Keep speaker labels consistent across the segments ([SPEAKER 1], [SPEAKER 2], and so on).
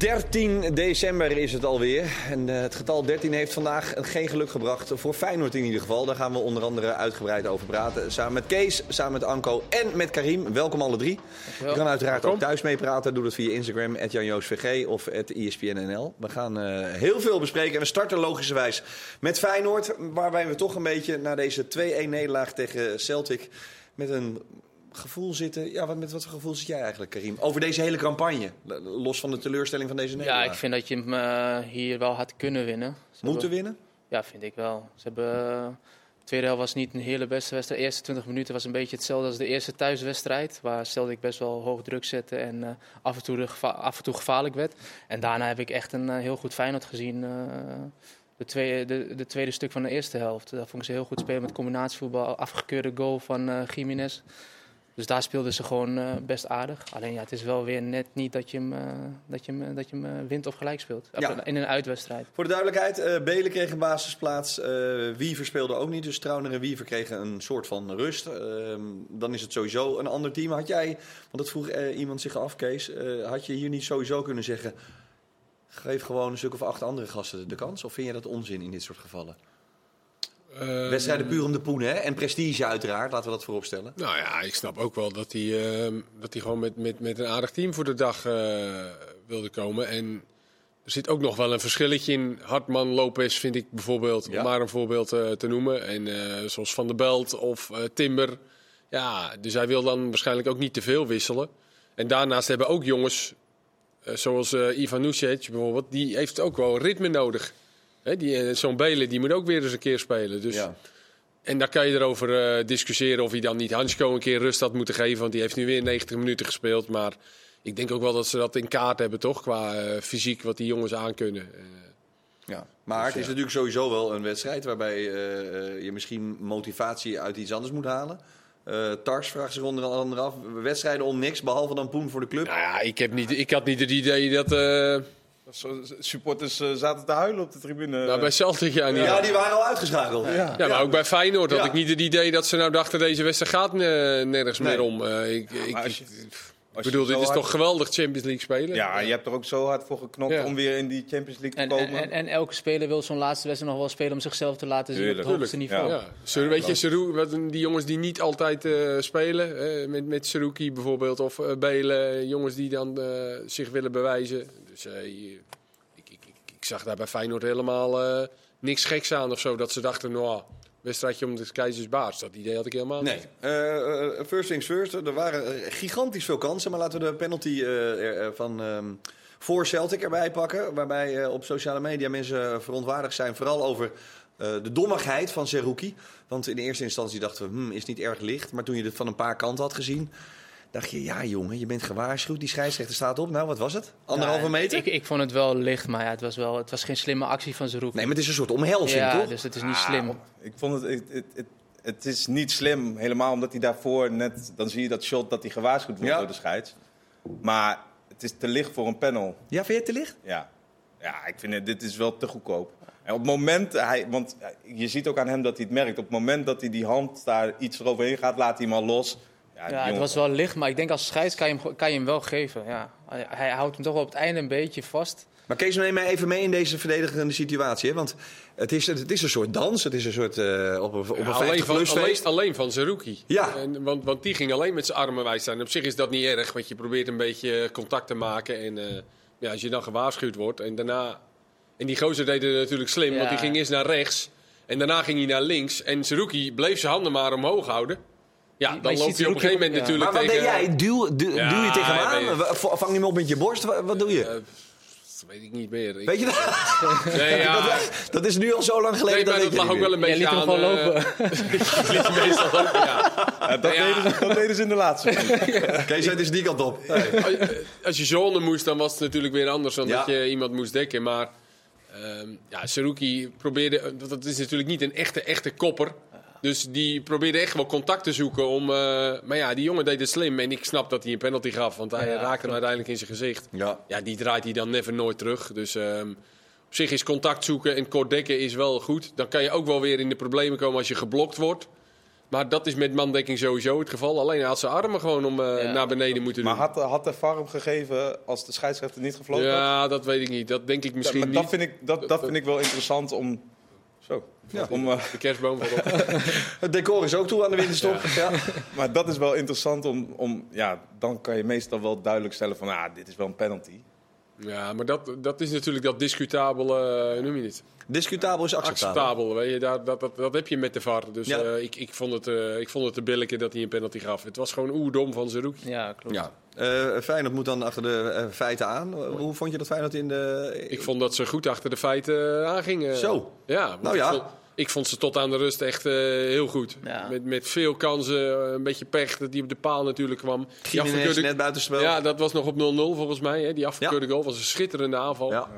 [SPEAKER 1] 13 december is het alweer. En eh, het getal 13 heeft vandaag geen geluk gebracht. Voor Feyenoord in ieder geval. Daar gaan we onder andere uitgebreid over praten. Samen met Kees, samen met Anko en met Karim. Welkom alle drie. Je kan uiteraard ook thuis meepraten. Doe dat via Instagram, @janjoosvg of @espnnl. We gaan eh, heel veel bespreken. En we starten logischerwijs met Feyenoord. Waarbij we toch een beetje na deze 2-1 nederlaag tegen Celtic... met een gevoel zitten. Ja, wat, met wat voor gevoel zit jij eigenlijk, Karim? Over deze hele campagne. Los van de teleurstelling van deze nederlaag.
[SPEAKER 2] Ja, ik vind dat je hem eh, hier wel had kunnen winnen. Ze
[SPEAKER 1] Moeten
[SPEAKER 2] hebben-
[SPEAKER 1] winnen?
[SPEAKER 2] Ja, vind ik wel. Ze hebben, eh, de tweede helft was niet een hele beste wedstrijd. De eerste 20 minuten was een beetje hetzelfde als de eerste thuiswedstrijd. Waar Celtic best wel hoog druk zette en eh, af, en toe de geva- af en toe gevaarlijk werd. En daarna heb ik echt een eh, heel goed Feyenoord gezien. eh, de, tweede, de, de tweede stuk van de eerste helft. Daar vond ik ze heel goed spelen met combinatievoetbal. Afgekeurde goal van eh Jiménez. Dus daar speelden ze gewoon eh, best aardig. Alleen ja, het is wel weer net niet dat je hem, eh, dat je hem, dat je hem eh, wint of gelijk speelt.
[SPEAKER 1] Ja.
[SPEAKER 2] In een uitwedstrijd.
[SPEAKER 1] Voor de duidelijkheid, Belen kreeg een basisplaats. Wiever speelde ook niet. Dus Trauner en Wiever kregen een soort van rust. Ehm, dan is het sowieso een ander team. Had jij, want dat vroeg iemand zich af, Kees. had je hier niet sowieso kunnen zeggen... Geef gewoon een stuk of acht andere gasten de kans? Of vind je dat onzin in dit soort gevallen?
[SPEAKER 3] Eh,
[SPEAKER 1] Wedstrijden puur om de poen, hè? En prestige uiteraard, laten we dat voorop stellen.
[SPEAKER 3] Nou ja, ik snap ook wel dat hij, eh, dat hij gewoon met, met, met een aardig team voor de dag eh, wilde komen. En er zit ook nog wel een verschilletje in. Hartman, Lopez vind ik bijvoorbeeld,
[SPEAKER 1] Ja.
[SPEAKER 3] om maar een voorbeeld eh, te noemen. En zoals Van der Belt of Timber. Ja, dus hij wil dan waarschijnlijk ook niet te veel wisselen. En daarnaast hebben ook jongens, zoals Ivan Nusic bijvoorbeeld, die heeft ook wel ritme nodig. Eh, Zo'n Belen die moet ook weer eens een keer spelen. Dus
[SPEAKER 1] Ja.
[SPEAKER 3] en daar kan je erover eh, discussiëren of hij dan niet Hansko een keer rust had moeten geven. Want die heeft nu weer 90 minuten gespeeld. Maar ik denk ook wel dat ze dat in kaart hebben, toch? Qua eh, fysiek, wat die jongens aankunnen. Eh,
[SPEAKER 1] Ja. Maar het is natuurlijk sowieso wel een wedstrijd waarbij je misschien motivatie uit iets anders moet halen. Tars vraagt zich onder andere af. Wedstrijden om niks, behalve dan Poen voor de club.
[SPEAKER 3] nou ja, ik, heb niet, ik had niet het idee dat...
[SPEAKER 4] Supporters eh, zaten te huilen op de tribune.
[SPEAKER 3] nou, bij Celtic ja niet.
[SPEAKER 1] Ja,
[SPEAKER 3] Ja,
[SPEAKER 1] die waren al uitgeschakeld.
[SPEAKER 3] maar ook bij Feyenoord had
[SPEAKER 1] Ja.
[SPEAKER 3] ik niet het idee dat ze nou dachten... deze wedstrijd gaat eh, nergens
[SPEAKER 1] Nee.
[SPEAKER 3] meer om. Eh, ik, ik,
[SPEAKER 4] maar als je-
[SPEAKER 3] ik bedoel, dit is
[SPEAKER 4] hard-
[SPEAKER 3] toch geweldig Champions League spelen?
[SPEAKER 4] Ja, je hebt er ook zo hard voor geknokt
[SPEAKER 3] Ja.
[SPEAKER 4] om weer in die Champions League te
[SPEAKER 2] En,
[SPEAKER 4] komen.
[SPEAKER 2] en, en elke speler wil zo'n laatste wedstrijd nog wel spelen om zichzelf te laten zien
[SPEAKER 4] Tuurlijk.
[SPEAKER 2] op het hoogste niveau.
[SPEAKER 3] Ja. Weet je, Seru, wat, die jongens die niet altijd eh, spelen, eh, met, met Seruki bijvoorbeeld, of eh Belen, jongens die dan eh, zich willen bewijzen. Dus eh, ik, ik, ik, ik zag daar bij Feyenoord helemaal eh, niks geks aan of zo, dat ze dachten, nou, wedstrijdje om de keizersbaas. Dat idee had ik helemaal
[SPEAKER 1] Nee.
[SPEAKER 3] niet.
[SPEAKER 1] Eh, eh, first things first. Er waren eh, gigantisch veel kansen. Maar laten we de penalty van ehm, voor Celtic erbij pakken. Waarbij op sociale media mensen verontwaardigd zijn. Vooral over de dommigheid van Seruki. Want in de eerste instantie dachten we, hmm, is niet erg licht. Maar toen je het van een paar kanten had gezien... dacht je, ja jongen, je bent gewaarschuwd. Die scheidsrechter staat op. Nou, wat was het? Anderhalve
[SPEAKER 2] Ja,
[SPEAKER 1] meter?
[SPEAKER 2] Ik, ik vond het wel licht, maar ja, het, was wel, het was geen slimme actie van Zeroek.
[SPEAKER 1] Nee, maar het is een soort omhelzing,
[SPEAKER 2] ja,
[SPEAKER 1] toch?
[SPEAKER 2] dus het is niet
[SPEAKER 4] Ah,
[SPEAKER 2] slim.
[SPEAKER 4] Ik vond het, het, het, het, het is niet slim, helemaal omdat hij daarvoor net... Dan zie je dat shot dat hij gewaarschuwd wordt
[SPEAKER 1] Ja.
[SPEAKER 4] door de scheids. Maar het is te licht voor een panel.
[SPEAKER 1] Ja, vind je het te licht?
[SPEAKER 4] Ja, ja ik vind het, dit is wel te goedkoop. En op het moment, hij, want je ziet ook aan hem dat hij het merkt. Op het moment dat hij die hand daar iets eroverheen gaat, laat hij hem al los. Ja,
[SPEAKER 2] het was wel licht, maar ik denk als scheids kan je hem, kan je hem wel geven. Ja. Hij, houdt hem toch wel op het einde een beetje vast.
[SPEAKER 1] Maar Kees, neem mij even mee in deze verdedigende situatie. Hè? Want het is, het is een soort dans. Het is een soort uh, op een, op een
[SPEAKER 3] Ja, alleen, van,
[SPEAKER 1] 50-plus
[SPEAKER 3] alleen, alleen van Zerouki.
[SPEAKER 1] Ja.
[SPEAKER 3] En, want, want die ging alleen met zijn armen wijd staan. Op zich is dat niet erg, want je probeert een beetje contact te maken. En eh, ja, als je dan gewaarschuwd wordt en daarna... En die gozer deed het natuurlijk slim, want die ging eerst naar rechts. En daarna ging hij naar links. En Zerouki bleef zijn handen maar omhoog houden. Ja,
[SPEAKER 2] Maar
[SPEAKER 3] dan
[SPEAKER 2] je
[SPEAKER 3] loop je op een gegeven moment natuurlijk
[SPEAKER 1] Maar wat
[SPEAKER 3] tegen...
[SPEAKER 1] deed jij? Duw, duw,
[SPEAKER 3] Ja,
[SPEAKER 1] duw je tegen hem aan? V- Vang je hem op met je borst? Wat, wat doe je?
[SPEAKER 3] Eh, dat weet ik niet meer. Ik-
[SPEAKER 1] Weet je dat?
[SPEAKER 3] Nee, ja.
[SPEAKER 1] dat? Dat is nu al zo lang geleden.
[SPEAKER 3] Nee, maar
[SPEAKER 1] weet
[SPEAKER 3] dat
[SPEAKER 1] je
[SPEAKER 3] lag
[SPEAKER 1] niet
[SPEAKER 3] ook wel een
[SPEAKER 2] Jij
[SPEAKER 3] beetje
[SPEAKER 2] liet hem
[SPEAKER 3] aan...
[SPEAKER 2] gewoon
[SPEAKER 3] eh,
[SPEAKER 2] lopen.
[SPEAKER 3] ik liet hem meestal lopen, ja.
[SPEAKER 4] Ja, dat,
[SPEAKER 3] Ja.
[SPEAKER 4] Deden ze, dat deden ze in de laatste.
[SPEAKER 1] Kees, het is die kant op.
[SPEAKER 3] Als- Als je zone moest, dan was het natuurlijk weer anders dan
[SPEAKER 1] Ja.
[SPEAKER 3] dat je iemand moest dekken. Maar ehm ja, Saruki probeerde... Dat is natuurlijk niet een echte, echte kopper. Dus die probeerde echt wel contact te zoeken om... eh, maar ja, die jongen deed het slim. En ik snap dat hij een penalty gaf, want hij
[SPEAKER 2] Ja,
[SPEAKER 3] raakte hem uiteindelijk in zijn gezicht.
[SPEAKER 1] Ja.
[SPEAKER 3] Ja, die draait hij dan never nooit terug. Dus ehm, op zich is contact zoeken en kort dekken is wel goed. Dan kan je ook wel weer in de problemen komen als je geblokt wordt. Maar dat is met mandekking sowieso het geval. Alleen hij had zijn armen gewoon om eh,
[SPEAKER 2] Ja.
[SPEAKER 3] naar beneden moeten doen.
[SPEAKER 4] Maar had, had de VAR hem gegeven als de scheidsrechter niet gefloten had?
[SPEAKER 3] ja, dat weet ik niet. Dat denk ik
[SPEAKER 4] Ja,
[SPEAKER 3] misschien
[SPEAKER 4] maar
[SPEAKER 3] niet.
[SPEAKER 4] dat, vind ik, dat, dat vind ik wel interessant om... Zo. Om, eh,
[SPEAKER 3] De kerstboom valt op.
[SPEAKER 1] Het decor is ook toe aan de winterstop. Ja.
[SPEAKER 4] maar dat is wel interessant om, om... Ja, dan kan je meestal wel duidelijk stellen van... Ah, dit is wel een penalty.
[SPEAKER 3] Ja, maar dat, dat is natuurlijk dat discutabele... eh, hoe noem je het?
[SPEAKER 1] Discutabel is acceptabel.
[SPEAKER 3] Acceptabel. Weet je, daar, dat, dat, dat heb je met de VAR. Dus
[SPEAKER 1] Ja.
[SPEAKER 3] eh, ik, ik, vond het, eh, ik vond het te billijke dat hij een penalty gaf. Het was gewoon oerdom van Zeroek.
[SPEAKER 2] Ja, klopt.
[SPEAKER 1] Ja. Eh Feyenoord moet dan achter de feiten aan. Hoe vond je dat Feyenoord in de...
[SPEAKER 3] Ik vond dat ze goed achter de feiten aangingen.
[SPEAKER 1] Zo.
[SPEAKER 3] Ja,
[SPEAKER 1] Nou ja.
[SPEAKER 3] Ik vond ze tot aan de rust echt eh, heel goed.
[SPEAKER 2] Ja.
[SPEAKER 3] Met, met veel kansen, eh, een beetje pech dat die op de paal natuurlijk kwam. Die afgekeurde-
[SPEAKER 1] net buitenspel.
[SPEAKER 3] Ja, dat was nog op 0-0 volgens mij. Hè. Die afgekeurde goal was een schitterende aanval.
[SPEAKER 1] Ja.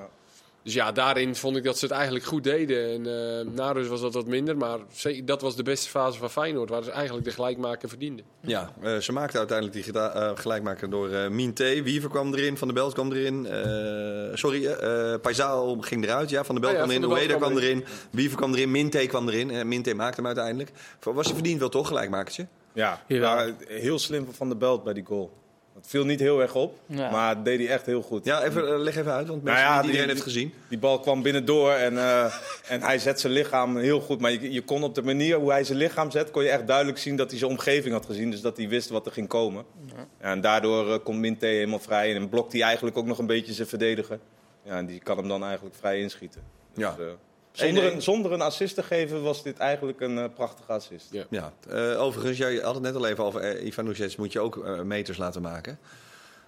[SPEAKER 3] Dus ja, daarin vond ik dat ze het eigenlijk goed deden. En eh na rust was dat wat minder. Maar ze- dat was de beste fase van Feyenoord. Waar ze eigenlijk de gelijkmaker verdienden.
[SPEAKER 1] Ja, eh, ze maakten uiteindelijk die eh, gelijkmaker door eh Minte. Wiever kwam erin, Van der Belt kwam erin. eh, sorry, eh Paisao ging eruit. Ja, Van der Belt
[SPEAKER 3] Ah ja,
[SPEAKER 1] kwam erin,
[SPEAKER 3] Van
[SPEAKER 1] Ueda kwam erin. Wiever kwam erin, Minte kwam erin. En Minte maakte hem uiteindelijk. Was hij verdiend wel toch, gelijkmakertje?
[SPEAKER 4] Ja, maar heel slim van de Belt bij die goal. Het viel niet heel erg op,
[SPEAKER 2] Ja.
[SPEAKER 4] maar deed hij echt heel goed.
[SPEAKER 1] Ja, even, eh, leg even uit, want
[SPEAKER 4] Nou
[SPEAKER 1] mensen,
[SPEAKER 4] ja,
[SPEAKER 1] niet
[SPEAKER 4] die-
[SPEAKER 1] iedereen heeft gezien.
[SPEAKER 4] Die bal kwam binnendoor en, eh, en hij zet zijn lichaam heel goed. Maar je, je kon op de manier hoe hij zijn lichaam zet, kon je echt duidelijk zien dat hij zijn omgeving had gezien. Dus dat hij wist wat er ging komen. Ja, en daardoor eh, komt Minte helemaal vrij en blokt hij eigenlijk ook nog een beetje zijn verdediger. Ja, en die kan hem dan eigenlijk vrij inschieten. Dus,
[SPEAKER 1] Ja.
[SPEAKER 4] eh, zonder,
[SPEAKER 1] 1-1.
[SPEAKER 4] een, zonder een assist te geven was dit eigenlijk een eh, prachtige assist.
[SPEAKER 3] Ja.
[SPEAKER 1] Ja, eh, overigens, jij had het net al even over eh, Ivan moet je ook meters laten maken.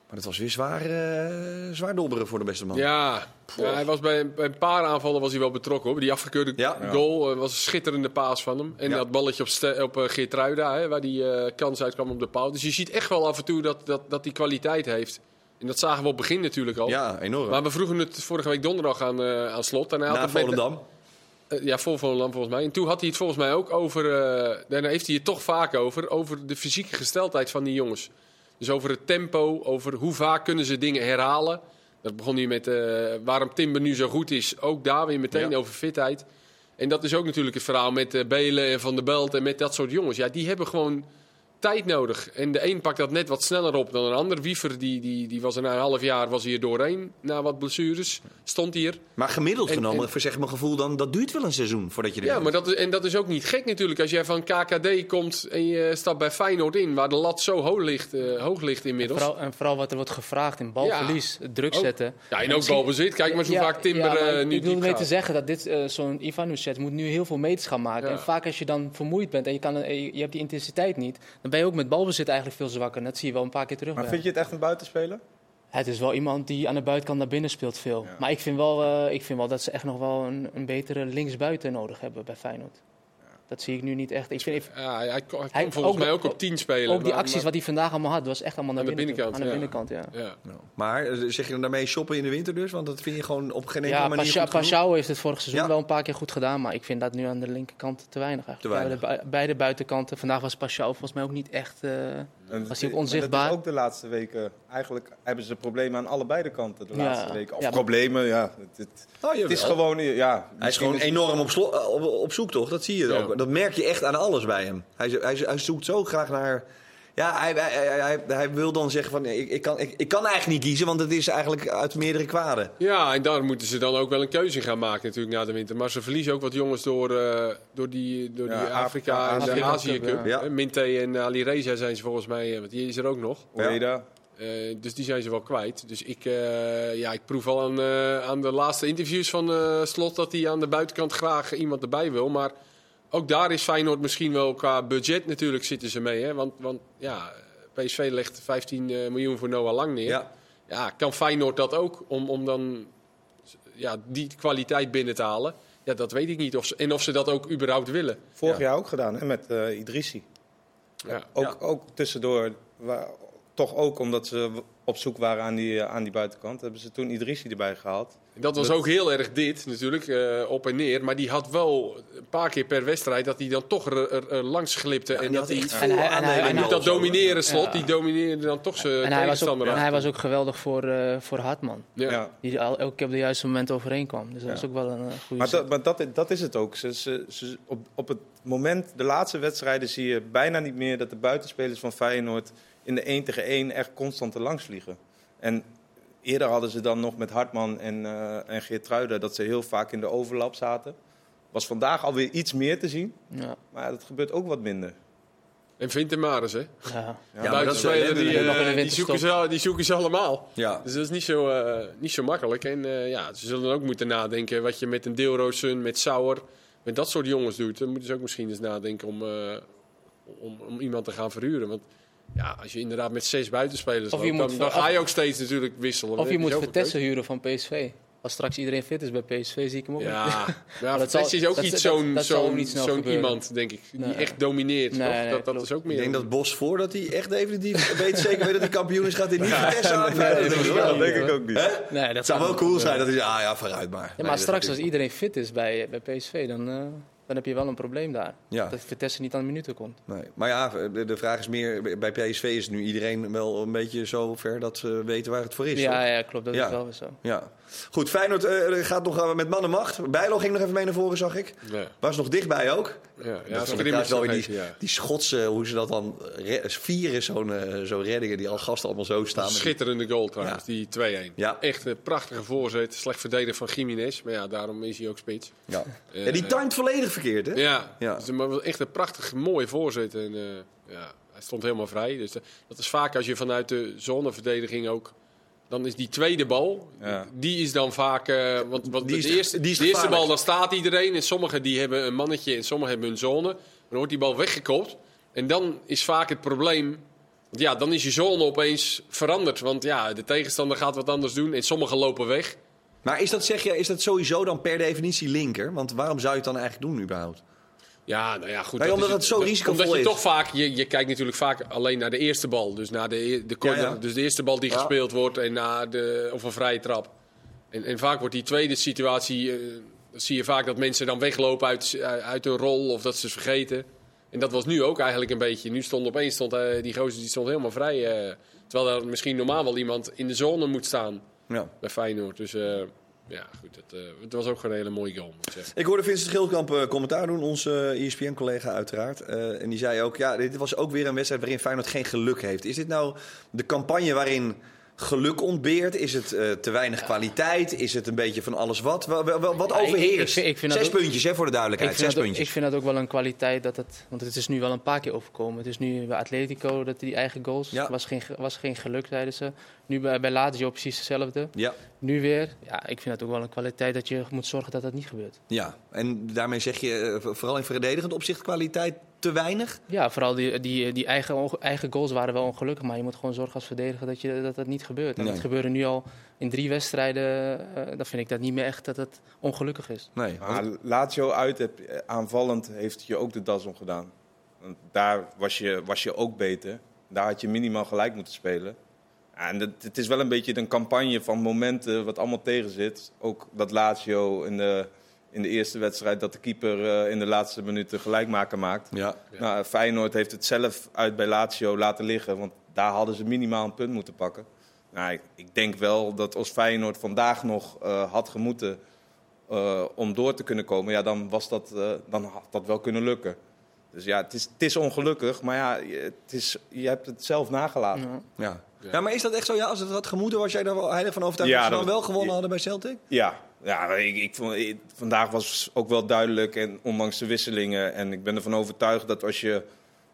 [SPEAKER 1] Maar dat was weer zwaar, eh, zwaar dobberen voor de beste man.
[SPEAKER 3] Ja, ja, hij was bij, bij een paar aanvallen was hij wel betrokken. Hoor. Die afgekeurde
[SPEAKER 1] Ja.
[SPEAKER 3] goal was een schitterende paas van hem. En
[SPEAKER 1] Ja.
[SPEAKER 3] dat balletje op, Ste- op Geertruida, hè, waar die eh, kans uitkwam op de paal. Dus je ziet echt wel af en toe dat, dat, dat hij kwaliteit heeft. En dat zagen we op het begin natuurlijk al.
[SPEAKER 1] Ja, enorm.
[SPEAKER 3] Maar we vroegen het vorige week donderdag aan, eh, aan slot. En hij had
[SPEAKER 1] Na
[SPEAKER 3] het
[SPEAKER 1] Volendam.
[SPEAKER 3] Ja, voor Volendam volgens mij. En toen had hij het volgens mij ook over... eh daar heeft hij het toch vaak over. Over de fysieke gesteldheid van die jongens. Dus over het tempo, over hoe vaak kunnen ze dingen herhalen. Dat begon hij met eh, waarom Timber nu zo goed is. Ook daar weer meteen
[SPEAKER 1] Ja.
[SPEAKER 3] over fitheid. En dat is ook natuurlijk het verhaal met eh, Belen en Van der Belt en met dat soort jongens. Ja, die hebben gewoon tijd nodig. En de een pakt dat net wat sneller op dan een ander. Wiever, die, die, die was er na een half jaar was hier doorheen. Na wat blessures stond hier.
[SPEAKER 1] Maar gemiddeld
[SPEAKER 3] En-
[SPEAKER 1] genomen,
[SPEAKER 3] en-
[SPEAKER 1] voor zeg mijn gevoel, dan, dat duurt wel een seizoen voordat je er
[SPEAKER 3] Ja, maar dat is, en dat is ook niet gek natuurlijk. Als jij van KKD komt en je stapt bij Feyenoord in, waar de lat zo hoog ligt, eh, hoog ligt inmiddels.
[SPEAKER 2] Vooral, en vooral wat er wordt gevraagd in balverlies, druk
[SPEAKER 3] Ook.
[SPEAKER 2] zetten.
[SPEAKER 3] Ja, en ook balbezit. Kijk maar
[SPEAKER 2] Ja,
[SPEAKER 3] vaak Timber
[SPEAKER 2] ja, maar
[SPEAKER 3] eh,
[SPEAKER 2] ik-
[SPEAKER 3] nu
[SPEAKER 2] Ik wil mee te zeggen dat dit eh, zo'n Ivanusset moet nu heel veel meters gaan maken.
[SPEAKER 3] Ja.
[SPEAKER 2] En vaak als je dan vermoeid bent en je, kan, en je, je hebt die intensiteit niet, dan ben je ook met balbezit eigenlijk veel zwakker. En dat zie je wel een paar keer terug.
[SPEAKER 4] Maar vind je het echt een buitenspeler?
[SPEAKER 2] Het is wel iemand die aan de buitenkant naar binnen speelt veel.
[SPEAKER 4] Ja.
[SPEAKER 2] Maar ik vind, wel, eh, ik vind wel dat ze echt nog wel een, een betere linksbuiten nodig hebben bij Feyenoord. Dat zie ik nu niet echt. Ik vind,
[SPEAKER 3] Ja, hij kon, hij kon
[SPEAKER 2] Hij-
[SPEAKER 3] volgens
[SPEAKER 2] ook-
[SPEAKER 3] mij ook op 10 spelen.
[SPEAKER 2] ook die
[SPEAKER 3] maar-
[SPEAKER 2] acties
[SPEAKER 3] maar-
[SPEAKER 2] wat hij vandaag allemaal had, was echt allemaal naar
[SPEAKER 3] Aan de
[SPEAKER 2] binnen toe.
[SPEAKER 3] binnenkant,
[SPEAKER 2] Aan de
[SPEAKER 3] ja.
[SPEAKER 2] binnenkant, ja.
[SPEAKER 3] Ja.
[SPEAKER 1] Maar eh, zeg je dan daarmee shoppen in de winter dus? Want dat vind je gewoon op geen enkele
[SPEAKER 2] Ja,
[SPEAKER 1] manier
[SPEAKER 2] Pasha-
[SPEAKER 1] goed?
[SPEAKER 2] Pashao heeft het vorig seizoen
[SPEAKER 1] Ja.
[SPEAKER 2] wel een paar keer goed gedaan, maar ik vind dat nu aan de linkerkant te weinig eigenlijk.
[SPEAKER 1] Te weinig.
[SPEAKER 2] Bij de beide buitenkanten. Vandaag was Pashao volgens mij ook niet echt... eh,
[SPEAKER 4] En
[SPEAKER 2] Was hij ook
[SPEAKER 4] dat
[SPEAKER 2] onzichtbaar?
[SPEAKER 4] is ook de laatste weken. Eigenlijk hebben ze problemen aan allebei de kanten de
[SPEAKER 2] Ja.
[SPEAKER 4] laatste weken. Of
[SPEAKER 2] Ja,
[SPEAKER 4] problemen, ja. Het, het-
[SPEAKER 1] Oh,
[SPEAKER 4] het is gewoon, ja.
[SPEAKER 1] Hij is gewoon enorm op, eh, op, op zoek, toch? Dat zie je
[SPEAKER 3] Ja.
[SPEAKER 1] ook. Dat merk je echt aan alles bij hem. Hij, hij, hij zoekt zo graag naar... Ja, hij, hij, hij, hij, wil dan zeggen van... Ik, ik, kan, ik, ik kan eigenlijk niet kiezen, want het is eigenlijk uit meerdere kwaden.
[SPEAKER 3] Ja, en daar moeten ze dan ook wel een keuze in gaan maken natuurlijk na de winter. Maar ze verliezen ook wat jongens door, eh, door die, door
[SPEAKER 4] Ja,
[SPEAKER 3] die Afrika,
[SPEAKER 4] Afrika-
[SPEAKER 3] en de Azië
[SPEAKER 2] Cup,
[SPEAKER 1] ja.
[SPEAKER 3] Eh, Minte en Ali Reza zijn ze volgens mij, eh, want die is er ook nog. Eh, dus die zijn ze wel kwijt. Dus ik, eh, ja, ik proef al aan, eh, aan de laatste interviews van eh, Slot dat hij aan de buitenkant graag iemand erbij wil. Maar ook daar is Feyenoord misschien wel qua budget natuurlijk zitten ze mee. Hè? Want, want ja, PSV legt 15 eh, miljoen voor Noah Lang neer.
[SPEAKER 1] Ja.
[SPEAKER 3] Ja, kan Feyenoord dat ook om, om dan ja, die kwaliteit binnen te halen? Ja, dat weet ik niet. Of ze, en of ze dat ook überhaupt willen.
[SPEAKER 4] Vorig
[SPEAKER 1] Ja.
[SPEAKER 4] jaar ook gedaan hè, met eh Idrissi.
[SPEAKER 3] Ja.
[SPEAKER 4] Ook,
[SPEAKER 1] Ja.
[SPEAKER 4] ook tussendoor, waar- toch ook omdat ze op zoek waren aan die, eh, aan die buitenkant, hebben ze toen Idrissi erbij gehaald.
[SPEAKER 3] Dat was ook heel erg dit, natuurlijk, eh, op en neer. Maar die had wel een paar keer per wedstrijd dat hij dan toch er, er- er langs glipte. en dat hij
[SPEAKER 1] echt
[SPEAKER 2] En hij- en hij- en
[SPEAKER 3] dat domineren slot,
[SPEAKER 2] Ja.
[SPEAKER 3] die domineerde dan toch zijn
[SPEAKER 2] En hij, was ook,
[SPEAKER 3] tegenstander
[SPEAKER 2] en hij was ook geweldig voor, eh, voor Hartman.
[SPEAKER 3] Ja.
[SPEAKER 4] Ja.
[SPEAKER 2] Die al, elke keer op de juiste moment overheen kwam. Dus dat was ook wel een eh, goede
[SPEAKER 4] Maar, dat, maar dat, dat is het ook. Ze, ze, ze- op, op het moment, de laatste wedstrijden, zie je bijna niet meer dat de buitenspelers van Feyenoord in de 1 tegen 1 echt constant er langs vliegen. En eerder hadden ze dan nog met Hartman en, eh en Geertruiden dat ze heel vaak in de overlap zaten. Was vandaag alweer iets meer te zien,
[SPEAKER 2] Ja,
[SPEAKER 4] maar dat gebeurt ook wat minder.
[SPEAKER 3] En Vint en Maris, hè?
[SPEAKER 2] ja.
[SPEAKER 1] Ja, dat
[SPEAKER 3] die, eh, die, zoeken ze, die zoeken ze allemaal.
[SPEAKER 1] Ja.
[SPEAKER 3] Dus dat is niet zo, eh, niet zo makkelijk. En eh, ja, ze zullen ook moeten nadenken wat je met een Deelroosun, met Sauer, met dat soort jongens doet. Dan moeten ze ook misschien eens nadenken om, eh, om, om iemand te gaan verhuren. Want ja, als je inderdaad met zes buitenspelers loopt, dan, dan ga je ook steeds natuurlijk wisselen.
[SPEAKER 2] Of je moet Vertessen huren van PSV. Als straks iedereen fit is bij PSV, zie ik hem ook niet.
[SPEAKER 3] Ja, ja
[SPEAKER 2] dat zal-
[SPEAKER 3] is ook
[SPEAKER 2] dat-
[SPEAKER 3] niet
[SPEAKER 2] dat-
[SPEAKER 3] zo'n
[SPEAKER 2] gebeuren.
[SPEAKER 3] iemand, denk ik, die
[SPEAKER 2] Nee.
[SPEAKER 3] echt domineert.
[SPEAKER 2] Nee,
[SPEAKER 3] toch?
[SPEAKER 2] nee,
[SPEAKER 3] dat, dat is ook meer.
[SPEAKER 1] Ik denk dat Bos, voordat hij echt definitief weet, zeker weet dat hij kampioen is, gaat hij niet Vitesse aan.
[SPEAKER 4] dat denk ik ook niet.
[SPEAKER 2] Nee, dat
[SPEAKER 1] zou wel cool zijn dat hij zegt, ah ja, vooruit maar.
[SPEAKER 2] Maar straks als iedereen fit is bij, bij PSV, dan, eh, dan heb je wel een probleem daar.
[SPEAKER 1] Ja.
[SPEAKER 2] Dat Vitesse niet aan de minuten komt.
[SPEAKER 1] Nee. Maar ja, de, vraag is meer, bij PSV is nu iedereen wel een beetje zo ver dat ze weten waar het voor is.
[SPEAKER 2] Ja, ja, klopt. Dat
[SPEAKER 1] Ja.
[SPEAKER 2] is wel weer zo.
[SPEAKER 1] ja. Goed, Feyenoord eh, gaat nog eh, met mannenmacht. Bijlo ging nog even mee naar voren, zag ik.
[SPEAKER 3] Ja,
[SPEAKER 1] Was nog dichtbij ook.
[SPEAKER 3] ja, ja,
[SPEAKER 1] Dat trouwens wel weer die,
[SPEAKER 3] vergeten, ja.
[SPEAKER 1] die Schotse, hoe ze dat dan re- vieren, zo'n eh, zo'n reddingen die al gasten allemaal zo staan.
[SPEAKER 3] Schitterende goal trouwens,
[SPEAKER 1] Ja.
[SPEAKER 3] die 2-1.
[SPEAKER 1] Ja.
[SPEAKER 3] Echt een prachtige voorzet. Slecht verdedigd van Jiménez. Maar ja, daarom is hij ook spits.
[SPEAKER 1] Ja.
[SPEAKER 3] Eh,
[SPEAKER 1] ja, die timed volledig verkeerd, hè?
[SPEAKER 3] Ja,
[SPEAKER 1] Ja.
[SPEAKER 3] Dus, maar wel echt een prachtig mooie voorzet. En, eh, ja, hij stond helemaal vrij. Dus eh, dat is vaak als je vanuit de zoneverdediging ook... Dan is die tweede bal,
[SPEAKER 4] Ja.
[SPEAKER 3] die is dan vaak... eh, want, want
[SPEAKER 1] Die is-
[SPEAKER 3] de eerste,
[SPEAKER 1] die is
[SPEAKER 3] de eerste bal, dan staat iedereen. En sommigen die hebben een mannetje en sommigen hebben een zone. Maar dan wordt die bal weggekopt. En dan is vaak het probleem... Ja, dan is je zone opeens veranderd. Want ja, de tegenstander gaat wat anders doen. En sommigen lopen weg.
[SPEAKER 1] Maar is dat, zeg je, is dat sowieso dan per definitie linker? Want waarom zou je het dan eigenlijk doen überhaupt?
[SPEAKER 3] Ja, nou ja, goed.
[SPEAKER 1] Nee,
[SPEAKER 3] dat
[SPEAKER 1] omdat
[SPEAKER 3] is
[SPEAKER 1] het zo risicovol
[SPEAKER 3] Omdat je
[SPEAKER 1] is.
[SPEAKER 3] toch vaak, je, je kijkt natuurlijk vaak alleen naar de eerste bal. Dus naar de, de corner.
[SPEAKER 1] Ja, ja.
[SPEAKER 3] Dus de eerste bal die
[SPEAKER 1] Ja.
[SPEAKER 3] gespeeld wordt en naar de, of een vrije trap. En, en vaak wordt die tweede situatie, eh, zie je vaak dat mensen dan weglopen uit, uit hun rol of dat ze het vergeten. En dat was nu ook eigenlijk een beetje. Nu stond opeens stond, eh, die gozer die stond helemaal vrij. eh, terwijl er misschien normaal wel iemand in de zone moet staan
[SPEAKER 1] Ja.
[SPEAKER 3] bij Feyenoord. Dus eh, ja, goed. Het, eh, het was ook gewoon een hele mooie goal, moet ik zeggen.
[SPEAKER 1] Ik hoorde Vincent Schildkamp eh, commentaar doen, onze E ESPN-collega uiteraard. En die zei ook, ja, dit was ook weer een wedstrijd waarin Feyenoord geen geluk heeft. Is dit nou de campagne waarin geluk ontbeert? Is het eh, te weinig kwaliteit? Is het een beetje van alles wat? Wat
[SPEAKER 2] Ja, ik-
[SPEAKER 1] overheerst?
[SPEAKER 2] ik vind- ik vind dat
[SPEAKER 1] Zes
[SPEAKER 2] ook-
[SPEAKER 1] puntjes, hè, voor de duidelijkheid. Zes
[SPEAKER 2] ook,
[SPEAKER 1] puntjes.
[SPEAKER 2] ik vind dat ook wel een kwaliteit dat het. Want het is nu wel een paar keer overkomen. Het is nu bij Atletico dat die eigen goals.
[SPEAKER 1] Ja.
[SPEAKER 2] Was, geen, ge- was geen geluk, zeiden ze. Nu bij, bij Lazio precies hetzelfde.
[SPEAKER 1] Ja,
[SPEAKER 2] Nu weer. Ja, ik vind dat ook wel een kwaliteit dat je moet zorgen dat dat niet gebeurt.
[SPEAKER 1] ja, en daarmee zeg je eh, vooral in verdedigend opzicht kwaliteit te weinig?
[SPEAKER 2] Ja, vooral die, die, die eigen, eigen goals waren wel ongelukkig. Maar je moet gewoon zorgen als verdediger dat je, dat, dat niet gebeurt. En
[SPEAKER 1] Nee.
[SPEAKER 2] dat gebeurde nu al in drie wedstrijden. eh, dan vind ik dat niet meer echt dat het ongelukkig is.
[SPEAKER 1] Nee.
[SPEAKER 4] Maar Lazio uit, heb, eh, aanvallend, heeft je ook de das omgedaan. Want daar was je, was je ook beter. Daar had je minimaal gelijk moeten spelen. En het, het is wel een beetje een campagne van momenten wat allemaal tegen zit. Ook dat Lazio in de, in de eerste wedstrijd dat de keeper eh, in de laatste minuten gelijkmaker maakt.
[SPEAKER 1] Ja.
[SPEAKER 4] Nou, Feyenoord heeft het zelf uit bij Lazio laten liggen. Want daar hadden ze minimaal een punt moeten pakken. Nou, ik, ik denk wel dat als Feyenoord vandaag nog eh, had gemoeten eh, om door te kunnen komen, ja, dan, was dat, eh, dan had dat wel kunnen lukken. Dus ja, het is, het is ongelukkig, maar ja, je- het is, je hebt het zelf nagelaten.
[SPEAKER 2] Ja.
[SPEAKER 1] Ja. ja, maar is dat echt zo? Ja, als het had gemoeten, was jij daar wel heilig van overtuigd
[SPEAKER 4] Ja,
[SPEAKER 1] dat ze dan wel gewonnen
[SPEAKER 4] ja.
[SPEAKER 1] hadden bij Celtic?
[SPEAKER 4] Ja, ja ik, ik vond, ik- vandaag was ook wel duidelijk, en ondanks de wisselingen. En ik ben ervan overtuigd dat als je,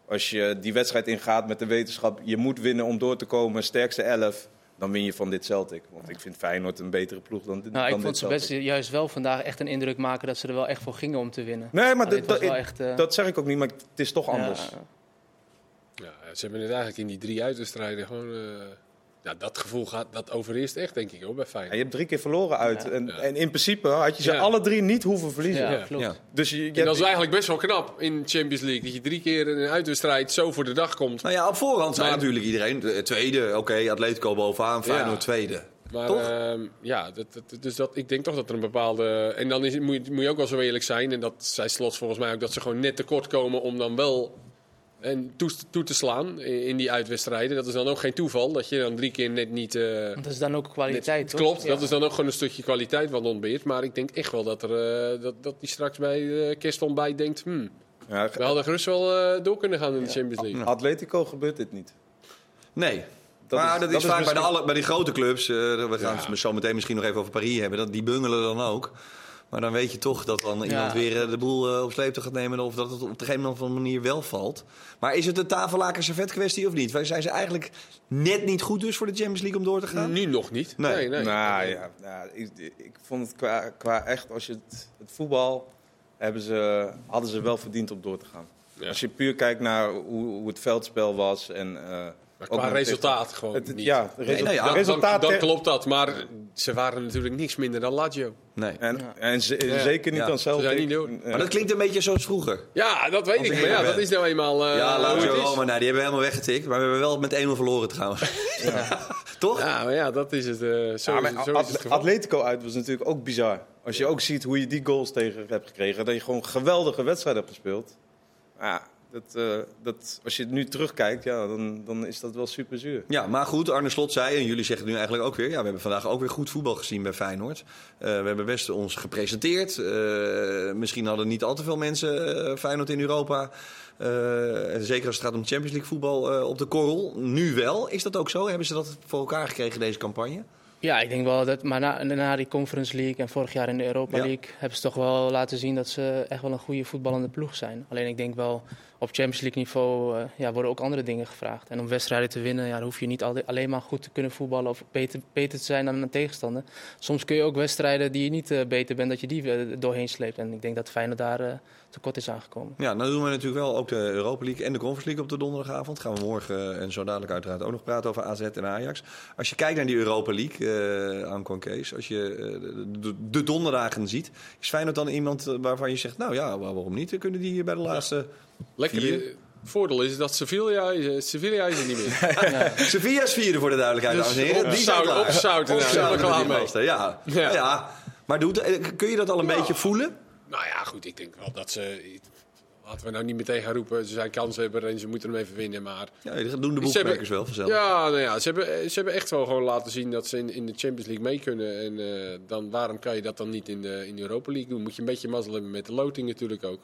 [SPEAKER 4] als je die wedstrijd ingaat met de wetenschap... je moet winnen om door te komen, sterkste elf... dan win je van dit Celtic. Want ik vind Feyenoord een betere ploeg dan, dit-
[SPEAKER 2] Nou,
[SPEAKER 4] dan
[SPEAKER 2] ik vond ze best juist wel vandaag echt een indruk maken dat ze er wel echt voor gingen om te winnen.
[SPEAKER 4] Nee, maar dat,
[SPEAKER 2] wel echt, eh,
[SPEAKER 4] dat zeg ik ook niet, maar het is toch anders.
[SPEAKER 2] Ja,
[SPEAKER 3] Ja, ze hebben het eigenlijk in die drie uitwedstrijden gewoon... eh, Ja, dat gevoel gaat, dat overheerst echt, denk ik, hoor, bij
[SPEAKER 4] Ja,
[SPEAKER 3] Feyenoord.
[SPEAKER 4] je hebt drie keer verloren uit. En, en in principe had je ze
[SPEAKER 3] Ja.
[SPEAKER 4] alle drie niet hoeven verliezen.
[SPEAKER 2] Ja,
[SPEAKER 3] Ja.
[SPEAKER 2] klopt.
[SPEAKER 1] Ja.
[SPEAKER 4] Dus je, je
[SPEAKER 3] En dat
[SPEAKER 4] hebt-
[SPEAKER 3] is eigenlijk best wel knap in de Champions League. Dat je drie keer in een uitwedstrijd zo voor de dag komt.
[SPEAKER 1] Nou ja, op voorhand zei natuurlijk iedereen, de tweede, oké, Atletico bovenaan, Feyenoord tweede.
[SPEAKER 3] Maar
[SPEAKER 1] Toch?
[SPEAKER 3] ehm, ja, dat, dat- dus dat, ik denk toch dat er een bepaalde. En dan is, moet, je, moet je ook wel zo eerlijk zijn. En dat zei Slot volgens mij ook. Dat ze gewoon net tekort komen om dan wel en toe, toe te slaan in, in die uitwedstrijden. Dat is dan ook geen toeval. Dat je dan drie keer net niet. eh,
[SPEAKER 2] Want dat is dan ook kwaliteit?
[SPEAKER 3] Klopt,
[SPEAKER 2] Ja.
[SPEAKER 3] dat is dan ook gewoon een stukje kwaliteit wat ontbeert. Maar ik denk echt wel dat, er, eh, dat, dat die straks bij uh, kerstontbijt denkt... Hmm,
[SPEAKER 4] ja,
[SPEAKER 3] we hadden gerust wel eh, door kunnen gaan in de Champions League.
[SPEAKER 4] Atletico gebeurt dit niet.
[SPEAKER 1] Nee.
[SPEAKER 4] Dat
[SPEAKER 1] maar
[SPEAKER 4] is-
[SPEAKER 1] dat is,
[SPEAKER 4] dat is
[SPEAKER 1] vaak bij, de
[SPEAKER 4] misschien-
[SPEAKER 1] alle, bij die grote clubs, eh, we gaan
[SPEAKER 3] Ja.
[SPEAKER 1] het zo meteen misschien nog even over Paris hebben, dat, die bungelen dan ook. Maar dan weet je toch dat dan iemand weer eh, de boel eh, op sleeptouw gaat nemen of dat het op de een of andere manier wel valt. Maar is het een tafellaken servet kwestie of niet? Zijn ze eigenlijk net niet goed dus voor de Champions League om door te gaan?
[SPEAKER 3] Nu nog niet.
[SPEAKER 1] Nee.
[SPEAKER 3] Nee, nee.
[SPEAKER 4] Nou ja, ja ik, ik vond het qua, qua echt, als je het, het voetbal, hebben ze, hadden ze wel verdiend om door te gaan.
[SPEAKER 3] Ja.
[SPEAKER 4] Als je puur kijkt naar hoe, hoe het veldspel was en... eh,
[SPEAKER 3] Maar qua resultaat gewoon
[SPEAKER 4] het,
[SPEAKER 3] niet.
[SPEAKER 4] ja, de resu-
[SPEAKER 1] nou ja,
[SPEAKER 4] de
[SPEAKER 3] Dan-
[SPEAKER 4] resultaat...
[SPEAKER 3] dan, dan
[SPEAKER 4] te-
[SPEAKER 3] klopt dat, maar ze waren natuurlijk niks minder dan Lazio.
[SPEAKER 1] Nee.
[SPEAKER 4] en, en ze-
[SPEAKER 3] Ja.
[SPEAKER 4] zeker niet
[SPEAKER 1] Ja.
[SPEAKER 4] dan zelf.
[SPEAKER 1] Maar dat klinkt een beetje zoals vroeger.
[SPEAKER 3] Ja, dat weet
[SPEAKER 1] Als
[SPEAKER 3] ik. Maar ja, dat is nou eenmaal eh,
[SPEAKER 1] ja,
[SPEAKER 3] hoe
[SPEAKER 1] Lazio
[SPEAKER 3] het is.
[SPEAKER 1] Roma, nou, die hebben we helemaal weggetikt. Maar we hebben wel met 1-0 verloren trouwens. Toch?
[SPEAKER 3] Ja, maar ja, dat is het. eh, zo,
[SPEAKER 4] maar
[SPEAKER 3] zo is het.
[SPEAKER 4] Atletico uit was natuurlijk ook bizar. Als je ook ziet hoe je die goals tegen hebt gekregen. Dat je gewoon een geweldige wedstrijd hebt gespeeld. Ja, dat, eh, dat, als je het nu terugkijkt, ja, dan, dan is dat wel super zuur.
[SPEAKER 1] Ja, maar goed, Arne Slot zei, en jullie zeggen het nu eigenlijk ook weer... ja, we hebben vandaag ook weer goed voetbal gezien bij Feyenoord. Eh, we hebben best ons gepresenteerd. Eh, misschien hadden niet al te veel mensen Feyenoord in Europa... eh, en zeker als het gaat om Champions League voetbal eh, op de korrel. Nu wel. Is dat ook zo? Hebben ze dat voor elkaar gekregen, deze campagne?
[SPEAKER 2] Ja, ik denk wel dat. Maar na, na die Conference League en vorig jaar in de Europa
[SPEAKER 1] Ja.
[SPEAKER 2] League hebben ze toch wel laten zien dat ze echt wel een goede voetballende ploeg zijn. Alleen ik denk wel op Champions League niveau eh, ja, worden ook andere dingen gevraagd. En om wedstrijden te winnen, ja, dan hoef je niet alle- alleen maar goed te kunnen voetballen of beter, beter te zijn dan een tegenstander. Soms kun je ook wedstrijden die je niet eh, beter bent, dat je die eh, doorheen sleept. En ik denk dat Feyenoord daar tekort is aangekomen.
[SPEAKER 1] Ja, nou doen we natuurlijk wel ook de Europa League en de Conference League op de donderdagavond. Gaan we morgen en zo dadelijk uiteraard ook nog praten over AZ en Ajax. Als je kijkt naar die Europa League, eh Anko en Kees, als je de, de donderdagen ziet, is Feyenoord dan iemand waarvan je zegt, nou ja, waarom niet? Kunnen die bij de laatste...
[SPEAKER 3] Lekker.
[SPEAKER 1] Vier.
[SPEAKER 3] Het voordeel is dat Sevilla, is- Sevilla is er niet meer.
[SPEAKER 1] Sevilla is vierde voor de duidelijkheid,
[SPEAKER 3] Dus
[SPEAKER 1] dames en heren. Die zijn
[SPEAKER 3] zout-
[SPEAKER 1] klaar.
[SPEAKER 3] op zouten,
[SPEAKER 1] Op
[SPEAKER 3] nou,
[SPEAKER 1] zouten
[SPEAKER 3] helemaal
[SPEAKER 1] met die
[SPEAKER 3] klaar mee.
[SPEAKER 1] gasten, Ja.
[SPEAKER 3] Ja.
[SPEAKER 1] Ja. ja. Maar doet, eh, kun je dat al een beetje voelen?
[SPEAKER 3] Nou ja, goed, ik denk wel dat ze... Laten we nou niet meteen gaan roepen, ze zijn kanshebber en ze moeten hem even winnen. Maar
[SPEAKER 1] Ja, dat doen de boekmakers wel vanzelf.
[SPEAKER 3] ja, nou ja ze, hebben, ze hebben echt wel gewoon laten zien dat ze in, in de Champions League mee kunnen. En eh, dan, waarom kan je dat dan niet in de, in de Europa League doen? Moet je een beetje mazzel hebben met de loting natuurlijk ook.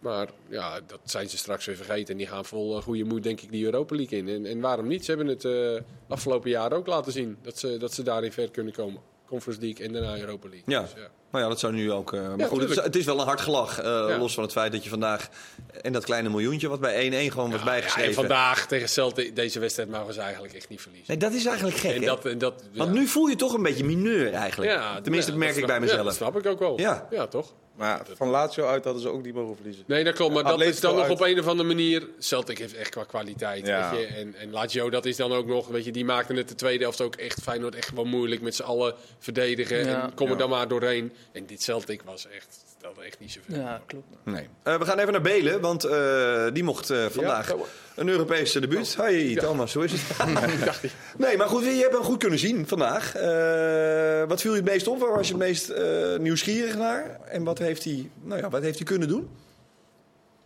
[SPEAKER 3] Maar ja, dat zijn ze straks weer vergeten. En die gaan vol eh, goede moed, denk ik, die Europa League in. En, en waarom niet? Ze hebben het eh, afgelopen jaar ook laten zien dat ze, dat ze daarin ver kunnen komen. Conference League en daarna Europa League.
[SPEAKER 1] Ja.
[SPEAKER 3] Dus, ja.
[SPEAKER 1] Maar ja, dat zou nu ook. eh, maar goed, het is,
[SPEAKER 3] tuurlijk.
[SPEAKER 1] het is wel een hard gelach. eh,
[SPEAKER 3] Ja.
[SPEAKER 1] Los van het feit dat je vandaag. En dat kleine miljoentje wat bij 1-1 gewoon was
[SPEAKER 3] Ja,
[SPEAKER 1] bijgeschreven.
[SPEAKER 3] en vandaag tegen Celtic, deze wedstrijd mogen ze eigenlijk echt niet verliezen.
[SPEAKER 1] Nee, dat is eigenlijk gek.
[SPEAKER 3] en dat, en dat,
[SPEAKER 1] Want nu voel je toch een beetje mineur eigenlijk.
[SPEAKER 3] Ja,
[SPEAKER 1] Tenminste,
[SPEAKER 3] ja,
[SPEAKER 1] dat merk
[SPEAKER 3] dat
[SPEAKER 1] ik bij mezelf.
[SPEAKER 3] dat snap ik ook wel.
[SPEAKER 1] Ja.
[SPEAKER 3] ja toch?
[SPEAKER 4] Maar van Lazio uit hadden ze ook niet mogen verliezen.
[SPEAKER 3] Nee, dat klopt. Maar dat is dan nog
[SPEAKER 4] uit.
[SPEAKER 3] op een of andere manier... Celtic heeft echt qua kwaliteit.
[SPEAKER 4] Ja.
[SPEAKER 3] Weet je? En, en Lazio, dat is dan ook nog... Weet je, die maakten het de tweede helft ook echt Feyenoord echt wel moeilijk. Met z'n allen verdedigen.
[SPEAKER 2] Ja.
[SPEAKER 3] En kom er
[SPEAKER 4] Ja.
[SPEAKER 3] dan maar doorheen. En dit Celtic was echt... stelde echt niet zoveel.
[SPEAKER 2] Ja, klopt.
[SPEAKER 1] Nee. Eh, we gaan even naar Belen, want eh, die mocht eh, vandaag een Europese debuut. Hoi Thomas, hoe is het? nee, maar goed, je hebt hem goed kunnen zien vandaag. Eh, wat viel je het meest op? Waar was je het meest eh, nieuwsgierig naar? En wat heeft hij, nou ja, wat heeft hij kunnen doen?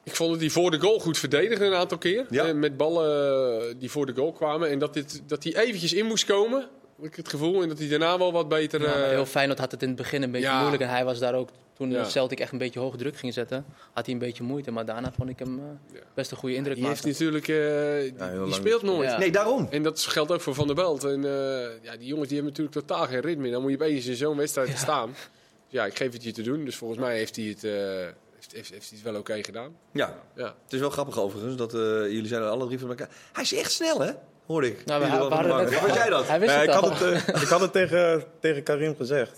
[SPEAKER 3] Ik vond dat hij voor de goal goed verdedigde een aantal keer.
[SPEAKER 1] Ja.
[SPEAKER 3] Met ballen die voor de goal kwamen. En dat, dit, dat hij eventjes in moest komen. Heb ik het gevoel. En dat hij daarna wel wat beter...
[SPEAKER 2] Ja, maar
[SPEAKER 3] eh,
[SPEAKER 2] heel Feyenoord had het in het begin een beetje
[SPEAKER 3] ja.
[SPEAKER 2] moeilijk. En hij was daar ook, toen
[SPEAKER 3] Ja.
[SPEAKER 2] Celtic echt een beetje hoog druk ging zetten, had hij een beetje moeite. Maar daarna vond ik hem eh, best een goede indruk
[SPEAKER 3] die heeft
[SPEAKER 2] maken.
[SPEAKER 3] natuurlijk... eh, die,
[SPEAKER 4] Ja, heel
[SPEAKER 3] die
[SPEAKER 4] lang
[SPEAKER 3] speelt nooit.
[SPEAKER 2] Ja.
[SPEAKER 1] Nee, daarom.
[SPEAKER 3] En dat geldt ook voor Van der Belt. En eh, ja, die jongens die hebben natuurlijk totaal geen ritme. Dan moet je opeens in zo'n wedstrijd staan. Dus ja, ik geef het je te doen. Dus volgens mij heeft hij het, eh, heeft, heeft, heeft hij het wel oké gedaan.
[SPEAKER 1] Ja,
[SPEAKER 3] Ja.
[SPEAKER 1] het is wel grappig overigens dat eh, jullie zijn alle drie van elkaar. Hij is echt snel, hè? Hoorde ik.
[SPEAKER 2] Nou, we, we hadden net-
[SPEAKER 1] jij dat?
[SPEAKER 2] Hij wist
[SPEAKER 4] Nee,
[SPEAKER 2] het
[SPEAKER 4] ik, had het, eh, ik had het tegen, tegen Karim gezegd.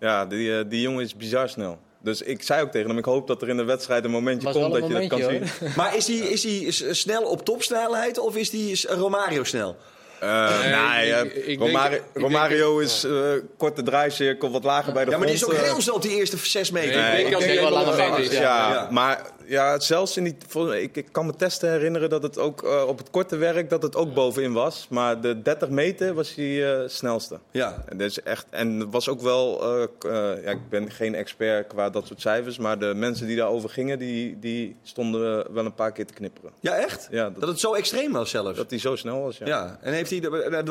[SPEAKER 4] Ja, die, eh, die jongen is bizar snel. Dus ik zei ook tegen hem, ik hoop dat er in de wedstrijd een momentje komt dat je dat kan zien.
[SPEAKER 1] Maar is hij is die snel op topsnelheid of is hij Romario snel?
[SPEAKER 4] Eh,
[SPEAKER 3] Nee,
[SPEAKER 4] nee,
[SPEAKER 3] ik- ik- ik denk-
[SPEAKER 4] Romario,
[SPEAKER 3] denk-
[SPEAKER 4] is eh, korte draaicirkel, wat lager bij de
[SPEAKER 1] Ja, maar die is
[SPEAKER 4] grond.
[SPEAKER 1] ook heel snel op die eerste zes meter.
[SPEAKER 3] Nee,
[SPEAKER 4] Nee,
[SPEAKER 3] ik denk
[SPEAKER 2] denk wel
[SPEAKER 3] wel
[SPEAKER 2] lange
[SPEAKER 3] lange
[SPEAKER 2] meters,
[SPEAKER 4] ja,
[SPEAKER 1] ja. Ja.
[SPEAKER 4] maar ja, zelfs in die. Ik, ik kan me testen herinneren dat het ook eh, op het korte werk dat het ook bovenin was. Maar de 30 meter was hij eh, snelste.
[SPEAKER 1] Ja.
[SPEAKER 4] En, dat is echt, en was ook wel. eh, ja, ik ben geen expert qua dat soort cijfers. Maar de mensen die daarover gingen, die, die stonden wel een paar keer te knipperen.
[SPEAKER 1] Ja, echt?
[SPEAKER 4] Ja,
[SPEAKER 1] Dat
[SPEAKER 4] dat,
[SPEAKER 1] het zo extreem was zelfs.
[SPEAKER 4] dat hij zo snel was. Ja.
[SPEAKER 1] Ja, en heeft hij,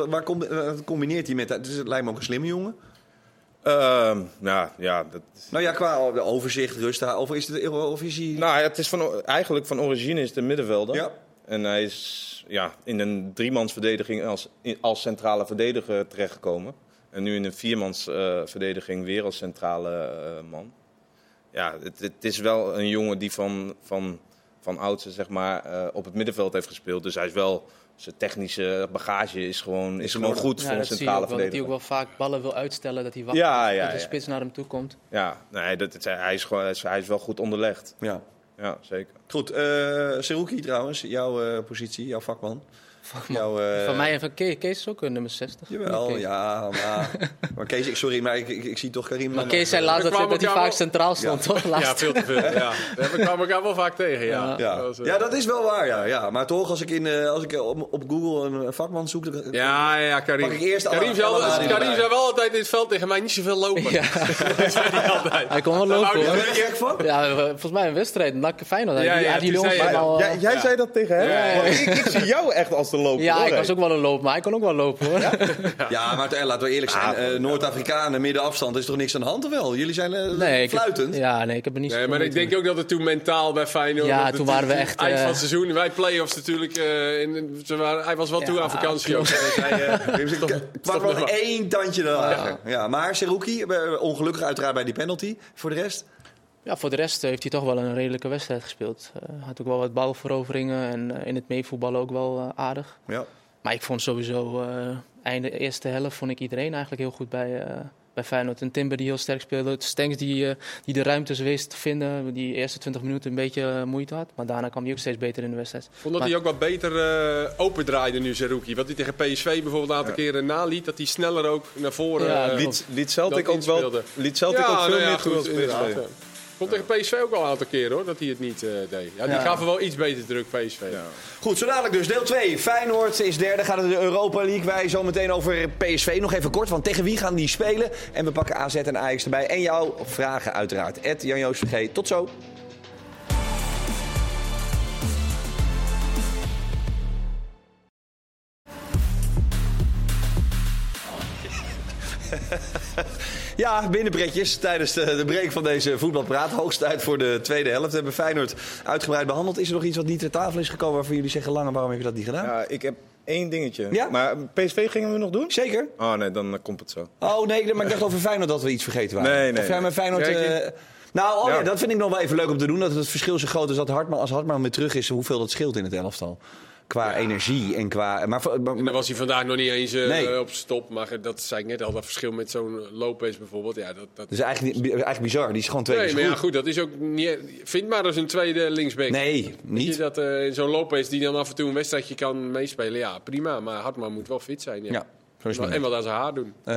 [SPEAKER 1] waar combineert hij met, dus het lijkt me ook een slimme jongen.
[SPEAKER 4] Ehm, ja, ja, dat,
[SPEAKER 1] Nou ja, qua overzicht, rust, of is, het, of is hij...
[SPEAKER 4] nou, het is van, eigenlijk van origine is het een middenvelder.
[SPEAKER 1] ja.
[SPEAKER 4] En hij is ja, in een driemansverdediging als, als centrale verdediger terechtgekomen. En nu in een viermansverdediging verdediging weer als centrale eh, man. Ja, het, het is wel een jongen die van, van, van oudste zeg maar, eh, op het middenveld heeft gespeeld. Dus hij is wel, zijn technische bagage is gewoon, is gewoon goed
[SPEAKER 2] Ja,
[SPEAKER 4] voor een
[SPEAKER 2] dat zie je
[SPEAKER 4] centrale
[SPEAKER 2] wel, dat hij ook
[SPEAKER 4] verdediger.
[SPEAKER 2] wel vaak ballen wil uitstellen, dat hij wacht
[SPEAKER 4] Ja,
[SPEAKER 2] tot
[SPEAKER 4] ja,
[SPEAKER 2] de
[SPEAKER 4] ja.
[SPEAKER 2] spits naar hem toe komt.
[SPEAKER 4] Ja, nee, dat, het- hij, is gewoon, hij, is, hij is wel goed onderlegd.
[SPEAKER 1] ja.
[SPEAKER 4] Ja, zeker.
[SPEAKER 1] Goed, eh Seruki trouwens, jouw eh, positie, jouw vakman. Jouw, eh,
[SPEAKER 2] Van mij en van Kees, Kees is ook een nummer 60.
[SPEAKER 1] Jawel,
[SPEAKER 2] Kees.
[SPEAKER 1] ja, maar, maar Kees, ik- sorry, maar ik, ik, ik zie toch Karim...
[SPEAKER 2] Maar Kees zei laatst
[SPEAKER 3] We
[SPEAKER 2] dat, hij vaak
[SPEAKER 3] wel-
[SPEAKER 2] centraal stond, toch?
[SPEAKER 3] Ja,
[SPEAKER 2] Laatst.
[SPEAKER 3] veel te veel. Ja. We kwamen elkaar wel vaak tegen, ja.
[SPEAKER 1] Ja.
[SPEAKER 3] Dat was, eh,
[SPEAKER 1] ja, dat is wel waar, ja. ja. Maar toch, als ik, in, eh, als ik op, op Google een vakman zoek... dan-
[SPEAKER 3] Ja, ja, Karim.
[SPEAKER 1] Pak ik eerst alle-
[SPEAKER 3] Karim, zou, Karim zou wel altijd in het veld tegen mij niet zoveel lopen.
[SPEAKER 2] Ja. Hij kon wel lopen
[SPEAKER 1] Daar ben van.
[SPEAKER 2] Ja, volgens mij een wedstrijd, NAC Feyenoord.
[SPEAKER 3] Ja,
[SPEAKER 2] Ja,
[SPEAKER 3] ja,
[SPEAKER 2] ja,
[SPEAKER 4] jij
[SPEAKER 2] eh,
[SPEAKER 3] ja.
[SPEAKER 4] zei dat tegen hem?
[SPEAKER 2] Ja, ja.
[SPEAKER 4] Ik, ik zie jou echt als de
[SPEAKER 2] Ja,
[SPEAKER 4] hoor,
[SPEAKER 2] ik was ook wel een loper, maar hij kon ook wel lopen hoor.
[SPEAKER 1] Ja, maar eh, laten we eerlijk zijn.
[SPEAKER 4] Ah,
[SPEAKER 1] eh, Noord-Afrikanen, middenafstand, is toch niks aan de hand of wel? Jullie zijn eh,
[SPEAKER 2] Nee, ik heb-
[SPEAKER 1] fluitend.
[SPEAKER 2] ja, nee, ik heb er niet
[SPEAKER 3] Nee, maar ik denk ook dat het toen mentaal bij Feyenoord...
[SPEAKER 2] Ja, toen
[SPEAKER 3] het-
[SPEAKER 2] waren we echt,
[SPEAKER 3] Eind van
[SPEAKER 2] eh,
[SPEAKER 3] het seizoen. Wij play-offs natuurlijk. eh, in, ze waren, hij was wel toe
[SPEAKER 2] Ja,
[SPEAKER 3] aan vakantie ook.
[SPEAKER 1] ik pak nog één tandje dan. Ja. maar Seruki, ongelukkig uiteraard bij die penalty. Voor de rest?
[SPEAKER 2] Ja, voor de rest heeft hij toch wel een redelijke wedstrijd gespeeld. Hij had ook wel wat balveroveringen en eh, in het meevoetballen ook wel eh, aardig.
[SPEAKER 1] Ja.
[SPEAKER 2] Maar ik vond sowieso, eh einde eerste helft, vond ik iedereen eigenlijk heel goed bij, eh, bij Feyenoord. Een Timber die heel sterk speelde. Stenks die, eh, die de ruimtes wist te vinden. Die eerste 20 minuten een beetje moeite had. Maar daarna kwam hij ook steeds beter in de wedstrijd.
[SPEAKER 3] vond dat hij ook wat beter eh open draaide nu, Zerouki. Wat hij tegen PSV bijvoorbeeld een aantal keren naliet. Dat hij sneller ook naar voren...
[SPEAKER 2] Ja,
[SPEAKER 4] Liet, liet Celtic ook wel liet Celtic
[SPEAKER 3] ja,
[SPEAKER 4] ook veel
[SPEAKER 3] nou ja,
[SPEAKER 4] meer
[SPEAKER 3] goed, vond tegen PSV ook wel een aantal keren hoor, dat hij het niet eh, deed. Ja, die
[SPEAKER 2] Ja.
[SPEAKER 3] gaven wel iets beter druk, PSV.
[SPEAKER 1] Goed, zo dadelijk dus. Deel 2. Feyenoord is derde, gaat het de Europa League. Wij zo meteen over PSV nog even kort. Want tegen wie gaan die spelen? En we pakken AZ en Ajax erbij. En jouw vragen uiteraard. Ed Jan-Joos Vergeet. Tot zo. Ja, binnenbretjes tijdens de, de break van deze voetbalpraat. Hoogst tijd voor de tweede helft. We hebben Feyenoord uitgebreid behandeld. Is er nog iets wat niet ter tafel is gekomen waarvan jullie zeggen... Lange, waarom heb je dat niet gedaan?
[SPEAKER 4] Ja, ik heb één dingetje.
[SPEAKER 1] Ja?
[SPEAKER 4] Maar PSV gingen we nog doen?
[SPEAKER 1] Zeker.
[SPEAKER 4] Oh nee, dan komt het zo.
[SPEAKER 1] Oh nee, maar ik dacht over Feyenoord dat we iets vergeten waren.
[SPEAKER 4] Nee, nee,
[SPEAKER 1] Of jij met Feyenoord... Eh, nou, oh ja.
[SPEAKER 4] Ja.
[SPEAKER 1] dat vind ik nog wel even leuk om te doen. Dat het verschil zo groot is dat Hartman, als Hartman weer terug is... hoeveel dat scheelt in het elftal. Qua energie en qua... Maar, maar-
[SPEAKER 3] En dan was hij vandaag nog niet eens eh,
[SPEAKER 1] Nee.
[SPEAKER 3] op stop. Maar dat zei ik net al, dat verschil met zo'n Lopez bijvoorbeeld. Ja, dat, dat...
[SPEAKER 1] dat is eigenlijk, eigenlijk bizar. Die is gewoon twee
[SPEAKER 3] Nee,
[SPEAKER 1] keer
[SPEAKER 3] maar
[SPEAKER 1] zo
[SPEAKER 3] ja,
[SPEAKER 1] goed.
[SPEAKER 3] goed, dat is ook niet... Vind maar eens een tweede linksback.
[SPEAKER 1] Nee, niet.
[SPEAKER 3] dat eh, zo'n Lopez die dan af en toe een wedstrijdje kan meespelen. Ja, prima. Maar Hartman moet wel fit zijn. Ja.
[SPEAKER 1] Ja,
[SPEAKER 3] en wat aan zijn haar doen.
[SPEAKER 1] Eh,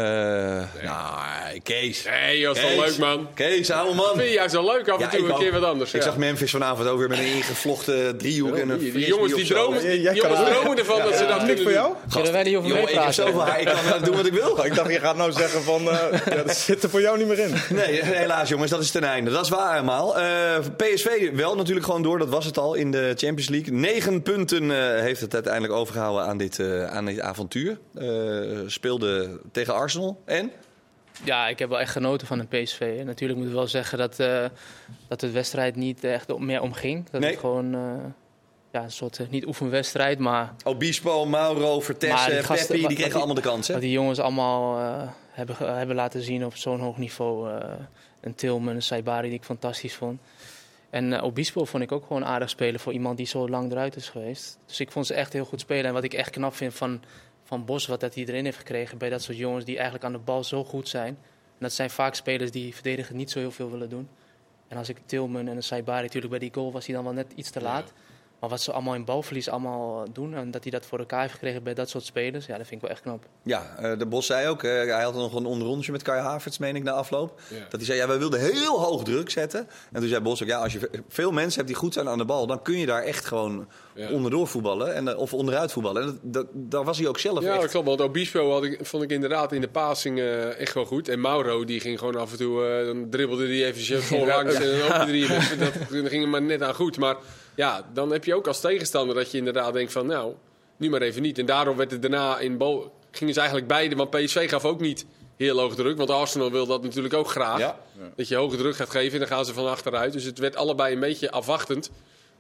[SPEAKER 1] Nou, Kees.
[SPEAKER 3] Nee, dat is wel leuk, man.
[SPEAKER 1] Kees, ouwe man.
[SPEAKER 3] Vind je juist wel leuk af en
[SPEAKER 1] Ja,
[SPEAKER 3] toe
[SPEAKER 1] ik
[SPEAKER 3] een
[SPEAKER 1] ook.
[SPEAKER 3] keer wat anders.
[SPEAKER 1] Ik
[SPEAKER 3] ja.
[SPEAKER 1] zag Memphis vanavond ook weer met een ingevlochten driehoek en een
[SPEAKER 3] die, die
[SPEAKER 1] frisbee
[SPEAKER 3] jongens
[SPEAKER 1] of
[SPEAKER 3] die
[SPEAKER 1] zo.
[SPEAKER 3] dromen,
[SPEAKER 4] Jij-
[SPEAKER 3] die
[SPEAKER 4] jij kan
[SPEAKER 3] jongens
[SPEAKER 4] het-
[SPEAKER 3] dromen ervan dat ze dat
[SPEAKER 4] Niks
[SPEAKER 3] kunnen
[SPEAKER 4] voor
[SPEAKER 3] doen.
[SPEAKER 4] jou?
[SPEAKER 2] Kunnen wij niet over
[SPEAKER 1] Jongen, ik heb
[SPEAKER 2] meepraten?
[SPEAKER 1] zoveel haar. Ik kan eh, doen wat ik wil.
[SPEAKER 4] Ik dacht, je gaat nou zeggen van, eh, ja, dat zit er voor jou niet meer in.
[SPEAKER 1] Nee, helaas jongens, dat is ten einde. Dat is waar helemaal. Eh, PSV wel natuurlijk gewoon door, dat was het al in de Champions League. Negen punten eh, heeft het uiteindelijk overgehouden aan dit, eh, aan dit avontuur. Eh, speelde tegen Arsenal en?
[SPEAKER 2] Ja, ik heb wel echt genoten van een PSV. Natuurlijk moet ik wel zeggen dat, eh, dat de wedstrijd niet echt meer omging. Dat
[SPEAKER 1] Nee.
[SPEAKER 2] het gewoon eh, ja, een soort eh, niet oefenwedstrijd, maar
[SPEAKER 1] Obispo, Mauro,
[SPEAKER 2] Maar
[SPEAKER 1] Vertessen,
[SPEAKER 2] die gasten-
[SPEAKER 1] Peppi, die kregen
[SPEAKER 2] die-
[SPEAKER 1] allemaal de kans. Hè?
[SPEAKER 2] dat die jongens allemaal eh, hebben, hebben laten zien op zo'n hoog niveau. eh, een Tilman, een Saibari die ik fantastisch vond. En eh, Obispo vond ik ook gewoon aardig spelen voor iemand die zo lang eruit is geweest. Dus ik vond ze echt heel goed spelen. En wat ik echt knap vind van, van Bos, wat dat hij erin heeft gekregen bij dat soort jongens die eigenlijk aan de bal zo goed zijn. En dat zijn vaak spelers die verdedigen niet zo heel veel willen doen. En als ik Tilman en een Saibari, natuurlijk bij die goal was hij dan wel net iets te laat. Maar wat ze allemaal in balverlies allemaal doen en dat hij dat voor elkaar heeft gekregen bij dat soort spelers, ja, dat vind ik wel echt knap.
[SPEAKER 1] Ja, eh, de Bos zei ook, eh, hij had nog een onderrondje met Kai Havertz, meen ik, na afloop.
[SPEAKER 3] Ja.
[SPEAKER 1] Dat hij zei, ja, wij wilden heel hoog druk zetten. En toen zei Bos ook, ja, als je ve- veel mensen hebt die goed zijn aan de bal, dan kun je daar echt gewoon
[SPEAKER 3] Ja.
[SPEAKER 1] onderdoor voetballen. En, eh, of onderuit voetballen. En dat, dat, daar was hij ook zelf
[SPEAKER 3] Ja, dat
[SPEAKER 1] echt.
[SPEAKER 3] klopt. Want Obispo had ik, vond ik inderdaad in de passing eh, echt wel goed. En Mauro, die ging gewoon af en toe, eh, dan dribbelde die eventjes vol langs en dan opende die. Dat, dat ging er maar net aan goed. Maar ja, dan heb je ook als tegenstander dat je inderdaad denkt van, nou, nu maar even niet. En daardoor werd het daarna in bal, gingen ze eigenlijk beide, want PSV gaf ook niet heel hoog druk. Want Arsenal wil dat natuurlijk ook graag.
[SPEAKER 1] Ja.
[SPEAKER 3] Dat je hoge druk gaat geven en dan gaan ze van achteruit. Dus het werd allebei een beetje afwachtend.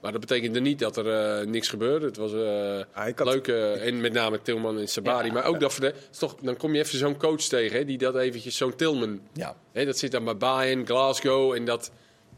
[SPEAKER 3] Maar dat betekende niet dat er eh, niks gebeurde. Het was eh
[SPEAKER 4] Ah, ik had-
[SPEAKER 3] leuk. eh, en met name Tilman en Sabari.
[SPEAKER 2] Ja.
[SPEAKER 3] maar ook dat voor de, is toch, dan kom je even zo'n coach tegen. Hè, die dat eventjes, zo'n Tilman.
[SPEAKER 1] Ja.
[SPEAKER 3] Hè, dat zit dan bij Bayern, Glasgow. En dat,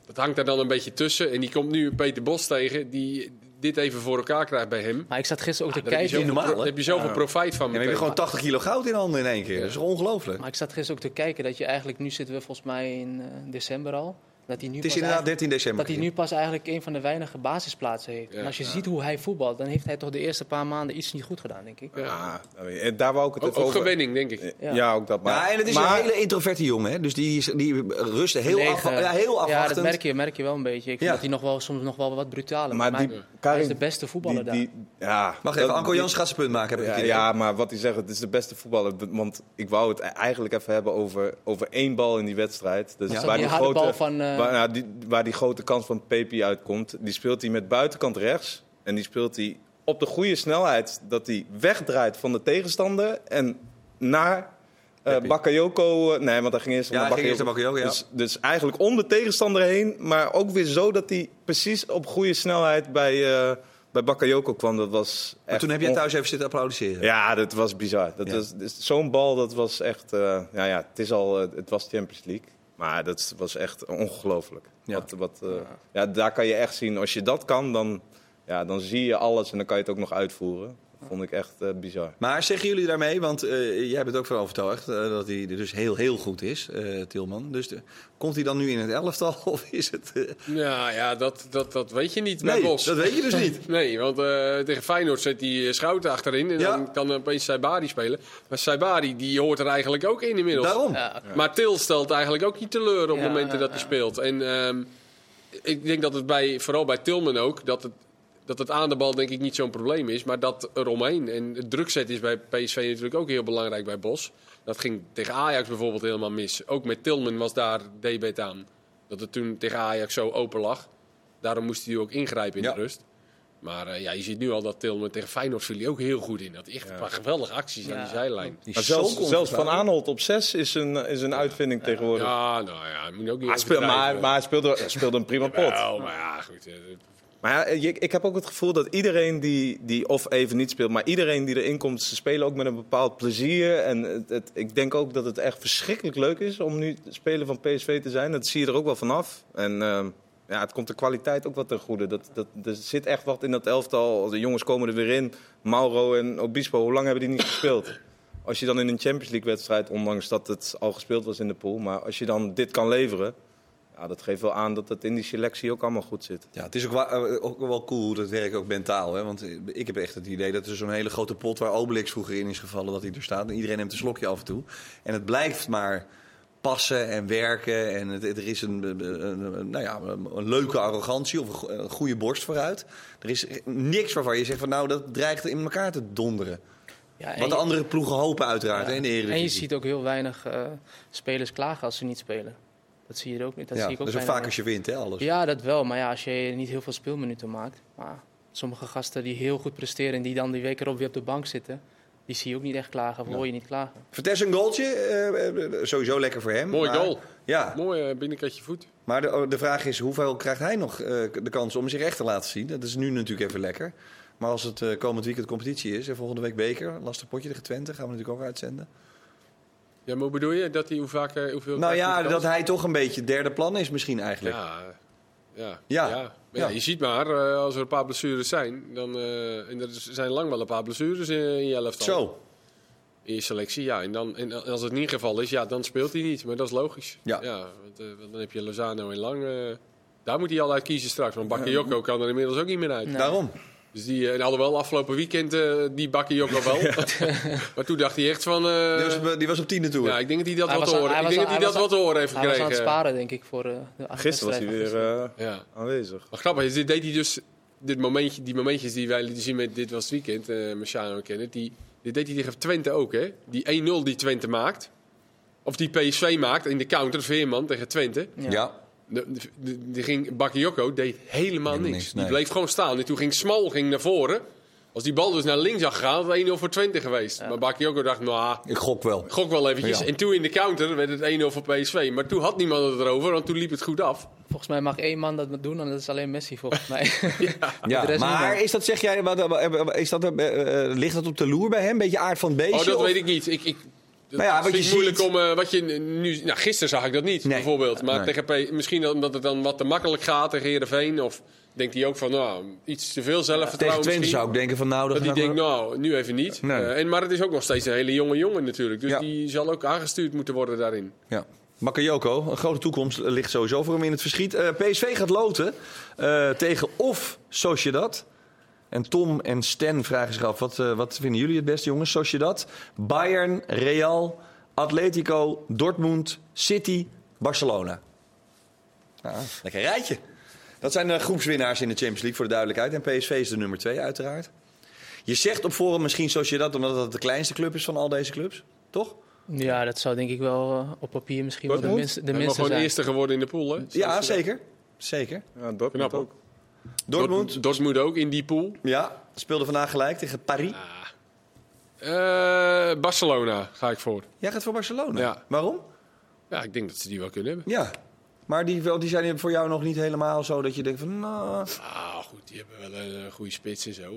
[SPEAKER 3] dat hangt daar dan een beetje tussen. En die komt nu Peter Bos tegen. Die dit even voor elkaar krijgt bij hem.
[SPEAKER 2] Maar ik zat gisteren ook te
[SPEAKER 3] Daar heb je
[SPEAKER 2] kijken.
[SPEAKER 1] normaal,
[SPEAKER 3] pro- heb je zoveel profijt van.
[SPEAKER 1] En dan heb je gewoon 80 kilo goud in handen in één keer. Dat is ongelooflijk?
[SPEAKER 2] Maar ik zat gisteren ook te kijken dat je eigenlijk, nu zitten we volgens mij in eh, december al. Dat hij nu
[SPEAKER 1] Het is
[SPEAKER 2] pas
[SPEAKER 1] inderdaad
[SPEAKER 2] eigenlijk-
[SPEAKER 1] 13 december.
[SPEAKER 2] Dat hij nu pas eigenlijk een van de weinige basisplaatsen heeft.
[SPEAKER 3] Ja.
[SPEAKER 2] en als je ziet hoe hij voetbalt, dan heeft hij toch de eerste paar maanden iets niet goed gedaan, denk ik.
[SPEAKER 3] Ja.
[SPEAKER 4] Ja, en daar wou ik het
[SPEAKER 3] Ook, ook
[SPEAKER 4] over.
[SPEAKER 3] gewenning, denk ik.
[SPEAKER 4] Ja.
[SPEAKER 2] Ja.
[SPEAKER 4] ook dat. Maar,
[SPEAKER 1] Ja, en het is
[SPEAKER 4] maar,
[SPEAKER 1] een hele introverte jongen, hè? Dus die, is- die rust heel,
[SPEAKER 2] Lege.
[SPEAKER 1] af, ja, heel
[SPEAKER 2] Ja,
[SPEAKER 1] afwachtend.
[SPEAKER 2] dat merk je, merk je wel een beetje. Ik vind
[SPEAKER 1] Ja.
[SPEAKER 2] dat hij nog wel, soms nog wel wat brutaler
[SPEAKER 4] maar
[SPEAKER 2] maar
[SPEAKER 4] die,
[SPEAKER 2] hij,
[SPEAKER 4] Karin,
[SPEAKER 2] hij is de beste voetballer
[SPEAKER 4] die, die, ja,
[SPEAKER 1] Wacht even, Anko Jans gaat zijn punt maken, heb ik
[SPEAKER 4] Ja, ja, maar wat hij zegt, het is de beste voetballer. Want ik wou het eigenlijk even hebben over, over één bal in die wedstrijd. Dus
[SPEAKER 2] daar.
[SPEAKER 1] Ja.
[SPEAKER 4] waar,
[SPEAKER 2] die harde
[SPEAKER 4] grote,
[SPEAKER 2] bal van...
[SPEAKER 4] waar, nou, die, waar die grote kans van Pepi uitkomt. Die speelt hij met buitenkant rechts. En die speelt hij op de goede snelheid. Dat hij wegdraait van de tegenstander. En naar
[SPEAKER 1] Pepi.
[SPEAKER 4] Bakayoko. eh, Nee, want hij ging eerst
[SPEAKER 1] Ja,
[SPEAKER 4] naar
[SPEAKER 1] eerst Bakayoko, ja.
[SPEAKER 4] Dus, dus eigenlijk om de tegenstander heen. Maar ook weer zo dat hij precies op goede snelheid bij, eh bij Bakayoko kwam. Dat was
[SPEAKER 1] Maar
[SPEAKER 4] echt
[SPEAKER 1] toen heb
[SPEAKER 4] on-
[SPEAKER 1] thuis even zitten applaudisseren.
[SPEAKER 4] ja, dat was bizar. Dat
[SPEAKER 1] Ja.
[SPEAKER 4] was, dus Zo'n bal, dat was echt... ja, ja, het, is al, het was Champions League. Maar dat was echt ongelooflijk.
[SPEAKER 1] Ja.
[SPEAKER 4] Wat, wat, eh, ja, daar kan je echt zien. Als je dat kan, dan, ja, dan zie je alles en dan kan je het ook nog uitvoeren. Dat vond ik echt eh, bizar.
[SPEAKER 1] Maar zeggen jullie daarmee, want eh, jij bent ook van overtuigd eh, dat hij dus heel, heel goed is, eh, Tilman. Dus de- komt hij dan nu in het elftal of is het... eh,
[SPEAKER 3] Ja, ja dat, dat, dat weet je niet bij
[SPEAKER 1] Nee,
[SPEAKER 3] Bos.
[SPEAKER 1] dat weet je dus niet.
[SPEAKER 3] Nee, want eh, tegen Feyenoord zet hij eh, Schouten achterin en
[SPEAKER 1] Ja.
[SPEAKER 3] dan kan opeens Saibari spelen. Maar Saibari, die hoort er eigenlijk ook in inmiddels.
[SPEAKER 1] Daarom.
[SPEAKER 2] ja,
[SPEAKER 3] Maar Til stelt eigenlijk ook niet teleur op
[SPEAKER 2] Ja,
[SPEAKER 3] momenten dat hij
[SPEAKER 2] ja.
[SPEAKER 3] speelt. En ehm, ik denk dat het bij, vooral bij Tilman ook, dat het, dat het aan de bal denk ik niet zo'n probleem is. Maar dat eromheen. En het drukzet is bij PSV natuurlijk ook heel belangrijk bij Bos. Dat ging tegen Ajax bijvoorbeeld helemaal mis. Ook met Tilman was daar debet aan. Dat het toen tegen Ajax zo open lag. Daarom moest hij ook ingrijpen in
[SPEAKER 1] Ja.
[SPEAKER 3] de rust. Maar eh, ja, je ziet nu al dat Tilman tegen Feyenoord viel hij ook heel goed in. Dat echt een paar geweldige acties aan die zijlijn.
[SPEAKER 1] Die
[SPEAKER 4] zelfs, zelfs Van. Aanholt op 6 is een, is een uitvinding tegenwoordig.
[SPEAKER 3] Ja, nou ja, moet ook niet
[SPEAKER 4] maar, hij speelde, hij speelde een prima pot.
[SPEAKER 3] Wel, maar ja, goed.
[SPEAKER 4] Maar ja, ik heb ook het gevoel dat iedereen die, die of even niet speelt, maar iedereen die erin komt, ze spelen ook met een bepaald plezier. En het- ik denk ook dat het echt verschrikkelijk leuk is om nu speler van PSV te zijn. Dat zie je er ook wel vanaf. En ehm, ja, het komt de kwaliteit ook wat ten goede. Dat, dat, er zit echt wat in dat elftal. De jongens komen er weer in. Mauro en Obispo, hoe lang hebben die niet gespeeld? Als je dan in een Champions League wedstrijd, ondanks dat het al gespeeld was in de pool, maar als je dan dit kan leveren, ja, dat geeft wel aan dat het in die selectie ook allemaal goed zit.
[SPEAKER 1] Ja, het is ook, wa- eh, ook wel cool hoe dat werkt, ook mentaal. Hè? Want eh, ik heb echt het idee dat er zo'n hele grote pot waar Obelix vroeger in is gevallen, dat hij er staat. En iedereen neemt een slokje af en toe. En het blijft maar passen en werken. En het, er is een, een, een- nou ja, een, leuke arrogantie of een, go- een goede borst vooruit. Er is niks waarvan je zegt van nou, dat dreigt in elkaar te donderen.
[SPEAKER 2] ja,
[SPEAKER 1] Wat de andere ploegen hopen uiteraard hè, in de
[SPEAKER 2] En je ziet ook heel weinig eh, spelers klagen als ze niet spelen. Dat zie je er ook niet. Dat
[SPEAKER 1] ja,
[SPEAKER 2] zie ik ook
[SPEAKER 1] dat is ook vaak als je wint, hè, alles.
[SPEAKER 2] Ja, dat wel. Maar ja, als je niet heel veel speelminuten maakt. Maar sommige gasten die heel goed presteren en die dan die week erop weer op de bank zitten, die zie je ook niet echt klagen of hoor je niet klagen.
[SPEAKER 1] Vertes een goaltje, eh, eh, sowieso lekker voor hem.
[SPEAKER 3] Mooi
[SPEAKER 1] maar-
[SPEAKER 3] goal.
[SPEAKER 1] Ja,
[SPEAKER 3] Mooi eh, binnenkantje voet.
[SPEAKER 1] Maar de, de vraag is, hoeveel krijgt hij nog eh, de kans om zich echt te laten zien? Dat is nu natuurlijk even lekker. Maar als het eh, komend weekend competitie is en volgende week beker, lastig potje tegen Twente, gaan we natuurlijk ook uitzenden.
[SPEAKER 3] Ja, maar hoe bedoel je dat hij hoe vaak, eh, hoeveel
[SPEAKER 1] Nou ja, dat hij toch een beetje derde plan is misschien eigenlijk.
[SPEAKER 3] Ja, ja,
[SPEAKER 1] Ja.
[SPEAKER 3] je ziet maar, eh, als er een paar blessures zijn, dan, eh, en er zijn lang wel een paar blessures in, in je elftal.
[SPEAKER 1] Zo,
[SPEAKER 3] In je selectie, ja. En, dan, en als het niet het geval is, ja, dan speelt hij niet. Maar dat is logisch.
[SPEAKER 1] Ja.
[SPEAKER 3] want, eh, want dan heb je Lozano en Lang eh, Daar moet hij al uit kiezen straks. Want Bakayoko kan er inmiddels ook niet meer uit.
[SPEAKER 1] Daarom.
[SPEAKER 3] Dus die uh, hadden wel afgelopen weekend eh, die Bakayoko wel. maar toen dacht hij echt van... eh,
[SPEAKER 1] Die was, op- die was op tiende toer.
[SPEAKER 3] ja, ik denk dat hij dat
[SPEAKER 2] Hij
[SPEAKER 3] wat
[SPEAKER 2] aan-
[SPEAKER 3] horen,
[SPEAKER 2] hij
[SPEAKER 3] ik dat hij wat te horen heeft
[SPEAKER 2] Hij was aan
[SPEAKER 3] gekregen.
[SPEAKER 2] het sparen, denk ik, voor eh, de
[SPEAKER 4] Gisteren was hij weer eh,
[SPEAKER 3] Ja.
[SPEAKER 4] aanwezig.
[SPEAKER 3] Maar grappig is, dit deed hij dus... Dit momentje, die momentjes die wij lieten zien met Dit Was Het Weekend, eh Marciano en Kenneth, die, dit deed hij tegen Twente ook, hè? Die 1-0 die Twente maakt, of die PSV maakt in de counter, Veerman tegen Twente.
[SPEAKER 2] Ja.
[SPEAKER 1] Ja.
[SPEAKER 3] De, de- de- die ging, Bakayoko deed helemaal niks.
[SPEAKER 1] niks,
[SPEAKER 3] Die
[SPEAKER 1] nee.
[SPEAKER 3] bleef gewoon staan. En toen ging Smal ging naar voren. Als die bal dus naar links had gegaan, had het 1-0 voor Twente geweest. Maar Bakayoko dacht, nou,
[SPEAKER 1] Ik gok wel.
[SPEAKER 3] gok wel eventjes.
[SPEAKER 1] Ja.
[SPEAKER 3] En toen in de counter werd het 1-0 voor PSV. Maar toen had niemand het erover, want toen liep het goed af.
[SPEAKER 2] Volgens mij mag één man dat doen en dat is alleen Messi, volgens mij.
[SPEAKER 1] Ja, maar is dat, zeg jij, wat, is dat, eh, eh, ligt dat op de loer bij hem? Beetje aard van het beestje?
[SPEAKER 3] Oh, dat
[SPEAKER 1] of-
[SPEAKER 3] weet ik niet. Ik, ik,
[SPEAKER 1] Nou ja,
[SPEAKER 3] het
[SPEAKER 1] wat
[SPEAKER 3] vind
[SPEAKER 1] je
[SPEAKER 3] ik moeilijk om eh, wat je nu. Nou, gisteren zag ik dat niet,
[SPEAKER 1] Nee.
[SPEAKER 3] bijvoorbeeld. Maar
[SPEAKER 1] Nee.
[SPEAKER 3] tegen P, misschien omdat het dan wat te makkelijk gaat tegen Heerenveen. Of denkt hij ook van, nou, iets te veel
[SPEAKER 1] Tegen
[SPEAKER 3] zelfvertrouwen
[SPEAKER 1] Twente
[SPEAKER 3] misschien.
[SPEAKER 1] zou ik denken van nou...
[SPEAKER 3] Dat
[SPEAKER 1] we-
[SPEAKER 3] denkt, nou, nu even niet.
[SPEAKER 1] Nee.
[SPEAKER 3] Eh, en, maar het is ook nog steeds een hele jonge jongen natuurlijk. Dus
[SPEAKER 1] Ja.
[SPEAKER 3] die zal ook aangestuurd moeten worden daarin.
[SPEAKER 1] Ja. Bakayoko, een grote toekomst ligt sowieso voor hem in het verschiet. Eh, PSV gaat loten eh, tegen of Sociedad. En Tom en Stan vragen zich af, wat, eh, wat vinden jullie het beste jongens? Sociedad, Bayern, Real, Atletico, Dortmund, City, Barcelona. Ah, lekker rijtje. Dat zijn de groepswinnaars in de Champions League voor de duidelijkheid. En PSV is de nummer twee uiteraard. Je zegt op forum misschien Sociedad omdat het de kleinste club is van al deze clubs. Toch?
[SPEAKER 2] Ja, dat zou denk ik wel eh, op papier misschien wel de minste, de minste
[SPEAKER 3] gewoon
[SPEAKER 2] zijn.
[SPEAKER 3] eerste geworden in de pool, hè?
[SPEAKER 1] Ja, zeker. Zeker.
[SPEAKER 4] Ja, Dortmund
[SPEAKER 3] Knap
[SPEAKER 4] ook.
[SPEAKER 1] Dortmund,
[SPEAKER 3] Dortmund ook in die pool.
[SPEAKER 1] Ja, speelde vandaag gelijk tegen Paris.
[SPEAKER 3] Eh, Barcelona ga ik voor.
[SPEAKER 1] Jij gaat voor Barcelona.
[SPEAKER 3] Ja.
[SPEAKER 1] Waarom?
[SPEAKER 3] Ja, ik denk dat ze die wel kunnen hebben.
[SPEAKER 1] Ja. Maar die, wel- die zijn voor jou nog niet helemaal zo dat je denkt van... Nou,
[SPEAKER 3] Ah, goed, die hebben wel een eh, goede spits en zo.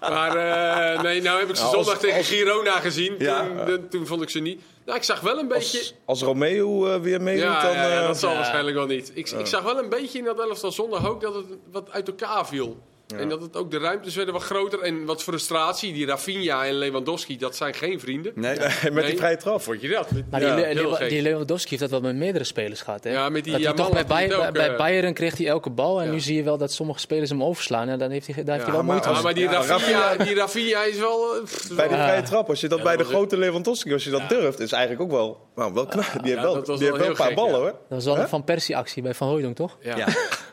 [SPEAKER 3] maar eh, nee, nou heb ik ze
[SPEAKER 4] Nou, als-
[SPEAKER 3] zondag tegen
[SPEAKER 4] als-
[SPEAKER 3] Girona gezien.
[SPEAKER 1] Ja.
[SPEAKER 3] Toen, toen vond ik ze niet. Nou, ik zag wel een beetje.
[SPEAKER 4] Als, als Romeo eh, weer meedoet,
[SPEAKER 3] Ja,
[SPEAKER 4] dan...
[SPEAKER 3] ja, ja, dat zal
[SPEAKER 2] ja.
[SPEAKER 3] waarschijnlijk wel niet. Ik, ik zag wel een beetje in dat elftal zondag ook dat het wat uit elkaar viel. En dat het ook de ruimtes werden wat groter. En wat frustratie. Die Rafinha en Lewandowski, dat zijn geen vrienden.
[SPEAKER 1] nee.
[SPEAKER 4] met
[SPEAKER 3] Nee.
[SPEAKER 4] die vrije trap.
[SPEAKER 3] Vond je dat?
[SPEAKER 2] Maar
[SPEAKER 3] Ja,
[SPEAKER 2] die, Lewandowski heeft dat wel met meerdere spelers gehad. Hè?
[SPEAKER 3] Ja, met die
[SPEAKER 2] dat toch bij,
[SPEAKER 3] had hij het
[SPEAKER 2] Bay-
[SPEAKER 3] ook,
[SPEAKER 2] bij
[SPEAKER 3] eh,
[SPEAKER 2] Bayern kreeg hij elke bal. En
[SPEAKER 3] Ja.
[SPEAKER 2] nu zie je wel dat sommige spelers hem overslaan. En dan heeft hij, daar heeft
[SPEAKER 3] Ja,
[SPEAKER 2] hij wel
[SPEAKER 4] maar-
[SPEAKER 2] moeite
[SPEAKER 3] Ja,
[SPEAKER 2] mee.
[SPEAKER 3] maar die,
[SPEAKER 4] Ja,
[SPEAKER 3] Rafinha, die Rafinha is wel... eh, pff,
[SPEAKER 4] Bij die vrije trap, als je dat
[SPEAKER 3] Ja,
[SPEAKER 4] bij
[SPEAKER 3] dat
[SPEAKER 4] de grote Lewandowski, als je dat durft, is eigenlijk ook wel... Nou, wel knap. Die heeft wel, die heeft
[SPEAKER 3] wel
[SPEAKER 4] wel een paar
[SPEAKER 3] gek,
[SPEAKER 4] ballen,
[SPEAKER 3] ja.
[SPEAKER 4] hoor.
[SPEAKER 2] Dat was wel een Van Persie actie bij Van Hooydonk, toch?
[SPEAKER 3] Ja.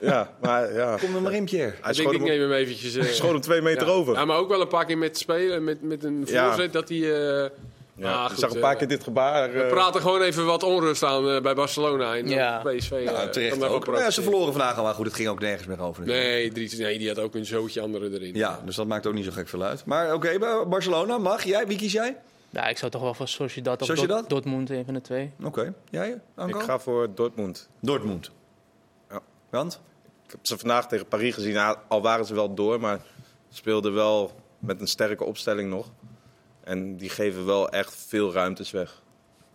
[SPEAKER 1] Ja.
[SPEAKER 4] Maar ja.
[SPEAKER 1] Kom er maar in, Pierre.
[SPEAKER 4] Hij schoot hem,
[SPEAKER 3] eventjes... eh,
[SPEAKER 4] schoot hem twee meter
[SPEAKER 3] ja.
[SPEAKER 4] over.
[SPEAKER 3] Ja, maar ook wel een paar keer met spelen, met, met een
[SPEAKER 4] Ja.
[SPEAKER 3] voorzet dat hij... eh
[SPEAKER 4] Ja,
[SPEAKER 3] ah,
[SPEAKER 4] ik
[SPEAKER 3] goed,
[SPEAKER 4] zag een paar
[SPEAKER 3] eh,
[SPEAKER 4] keer dit gebaar.
[SPEAKER 3] We praten gewoon even wat onrust aan eh, bij Barcelona. En
[SPEAKER 2] Ja.
[SPEAKER 3] PSV.
[SPEAKER 1] Ja, terecht ook. Ja, ze verloren vandaag al, maar goed, het ging ook nergens meer over.
[SPEAKER 3] Nee, drie, nee, die had ook een zootje andere erin.
[SPEAKER 1] Ja, dus dat maakt ook niet zo gek veel uit. Maar oké, Barcelona, mag jij? Wie kies jij?
[SPEAKER 2] Ja, ik zou toch wel voor Sociedad of
[SPEAKER 1] Sociedad?
[SPEAKER 2] Dort- Dortmund, een van de twee.
[SPEAKER 1] Oké, jij, Anko?
[SPEAKER 4] ik ga voor Dortmund.
[SPEAKER 1] Dortmund.
[SPEAKER 4] Ja.
[SPEAKER 1] Want?
[SPEAKER 4] Ik heb ze vandaag tegen Paris gezien. Ja, Al waren ze wel door, maar speelden wel met een sterke opstelling nog. En die geven wel echt veel ruimtes weg.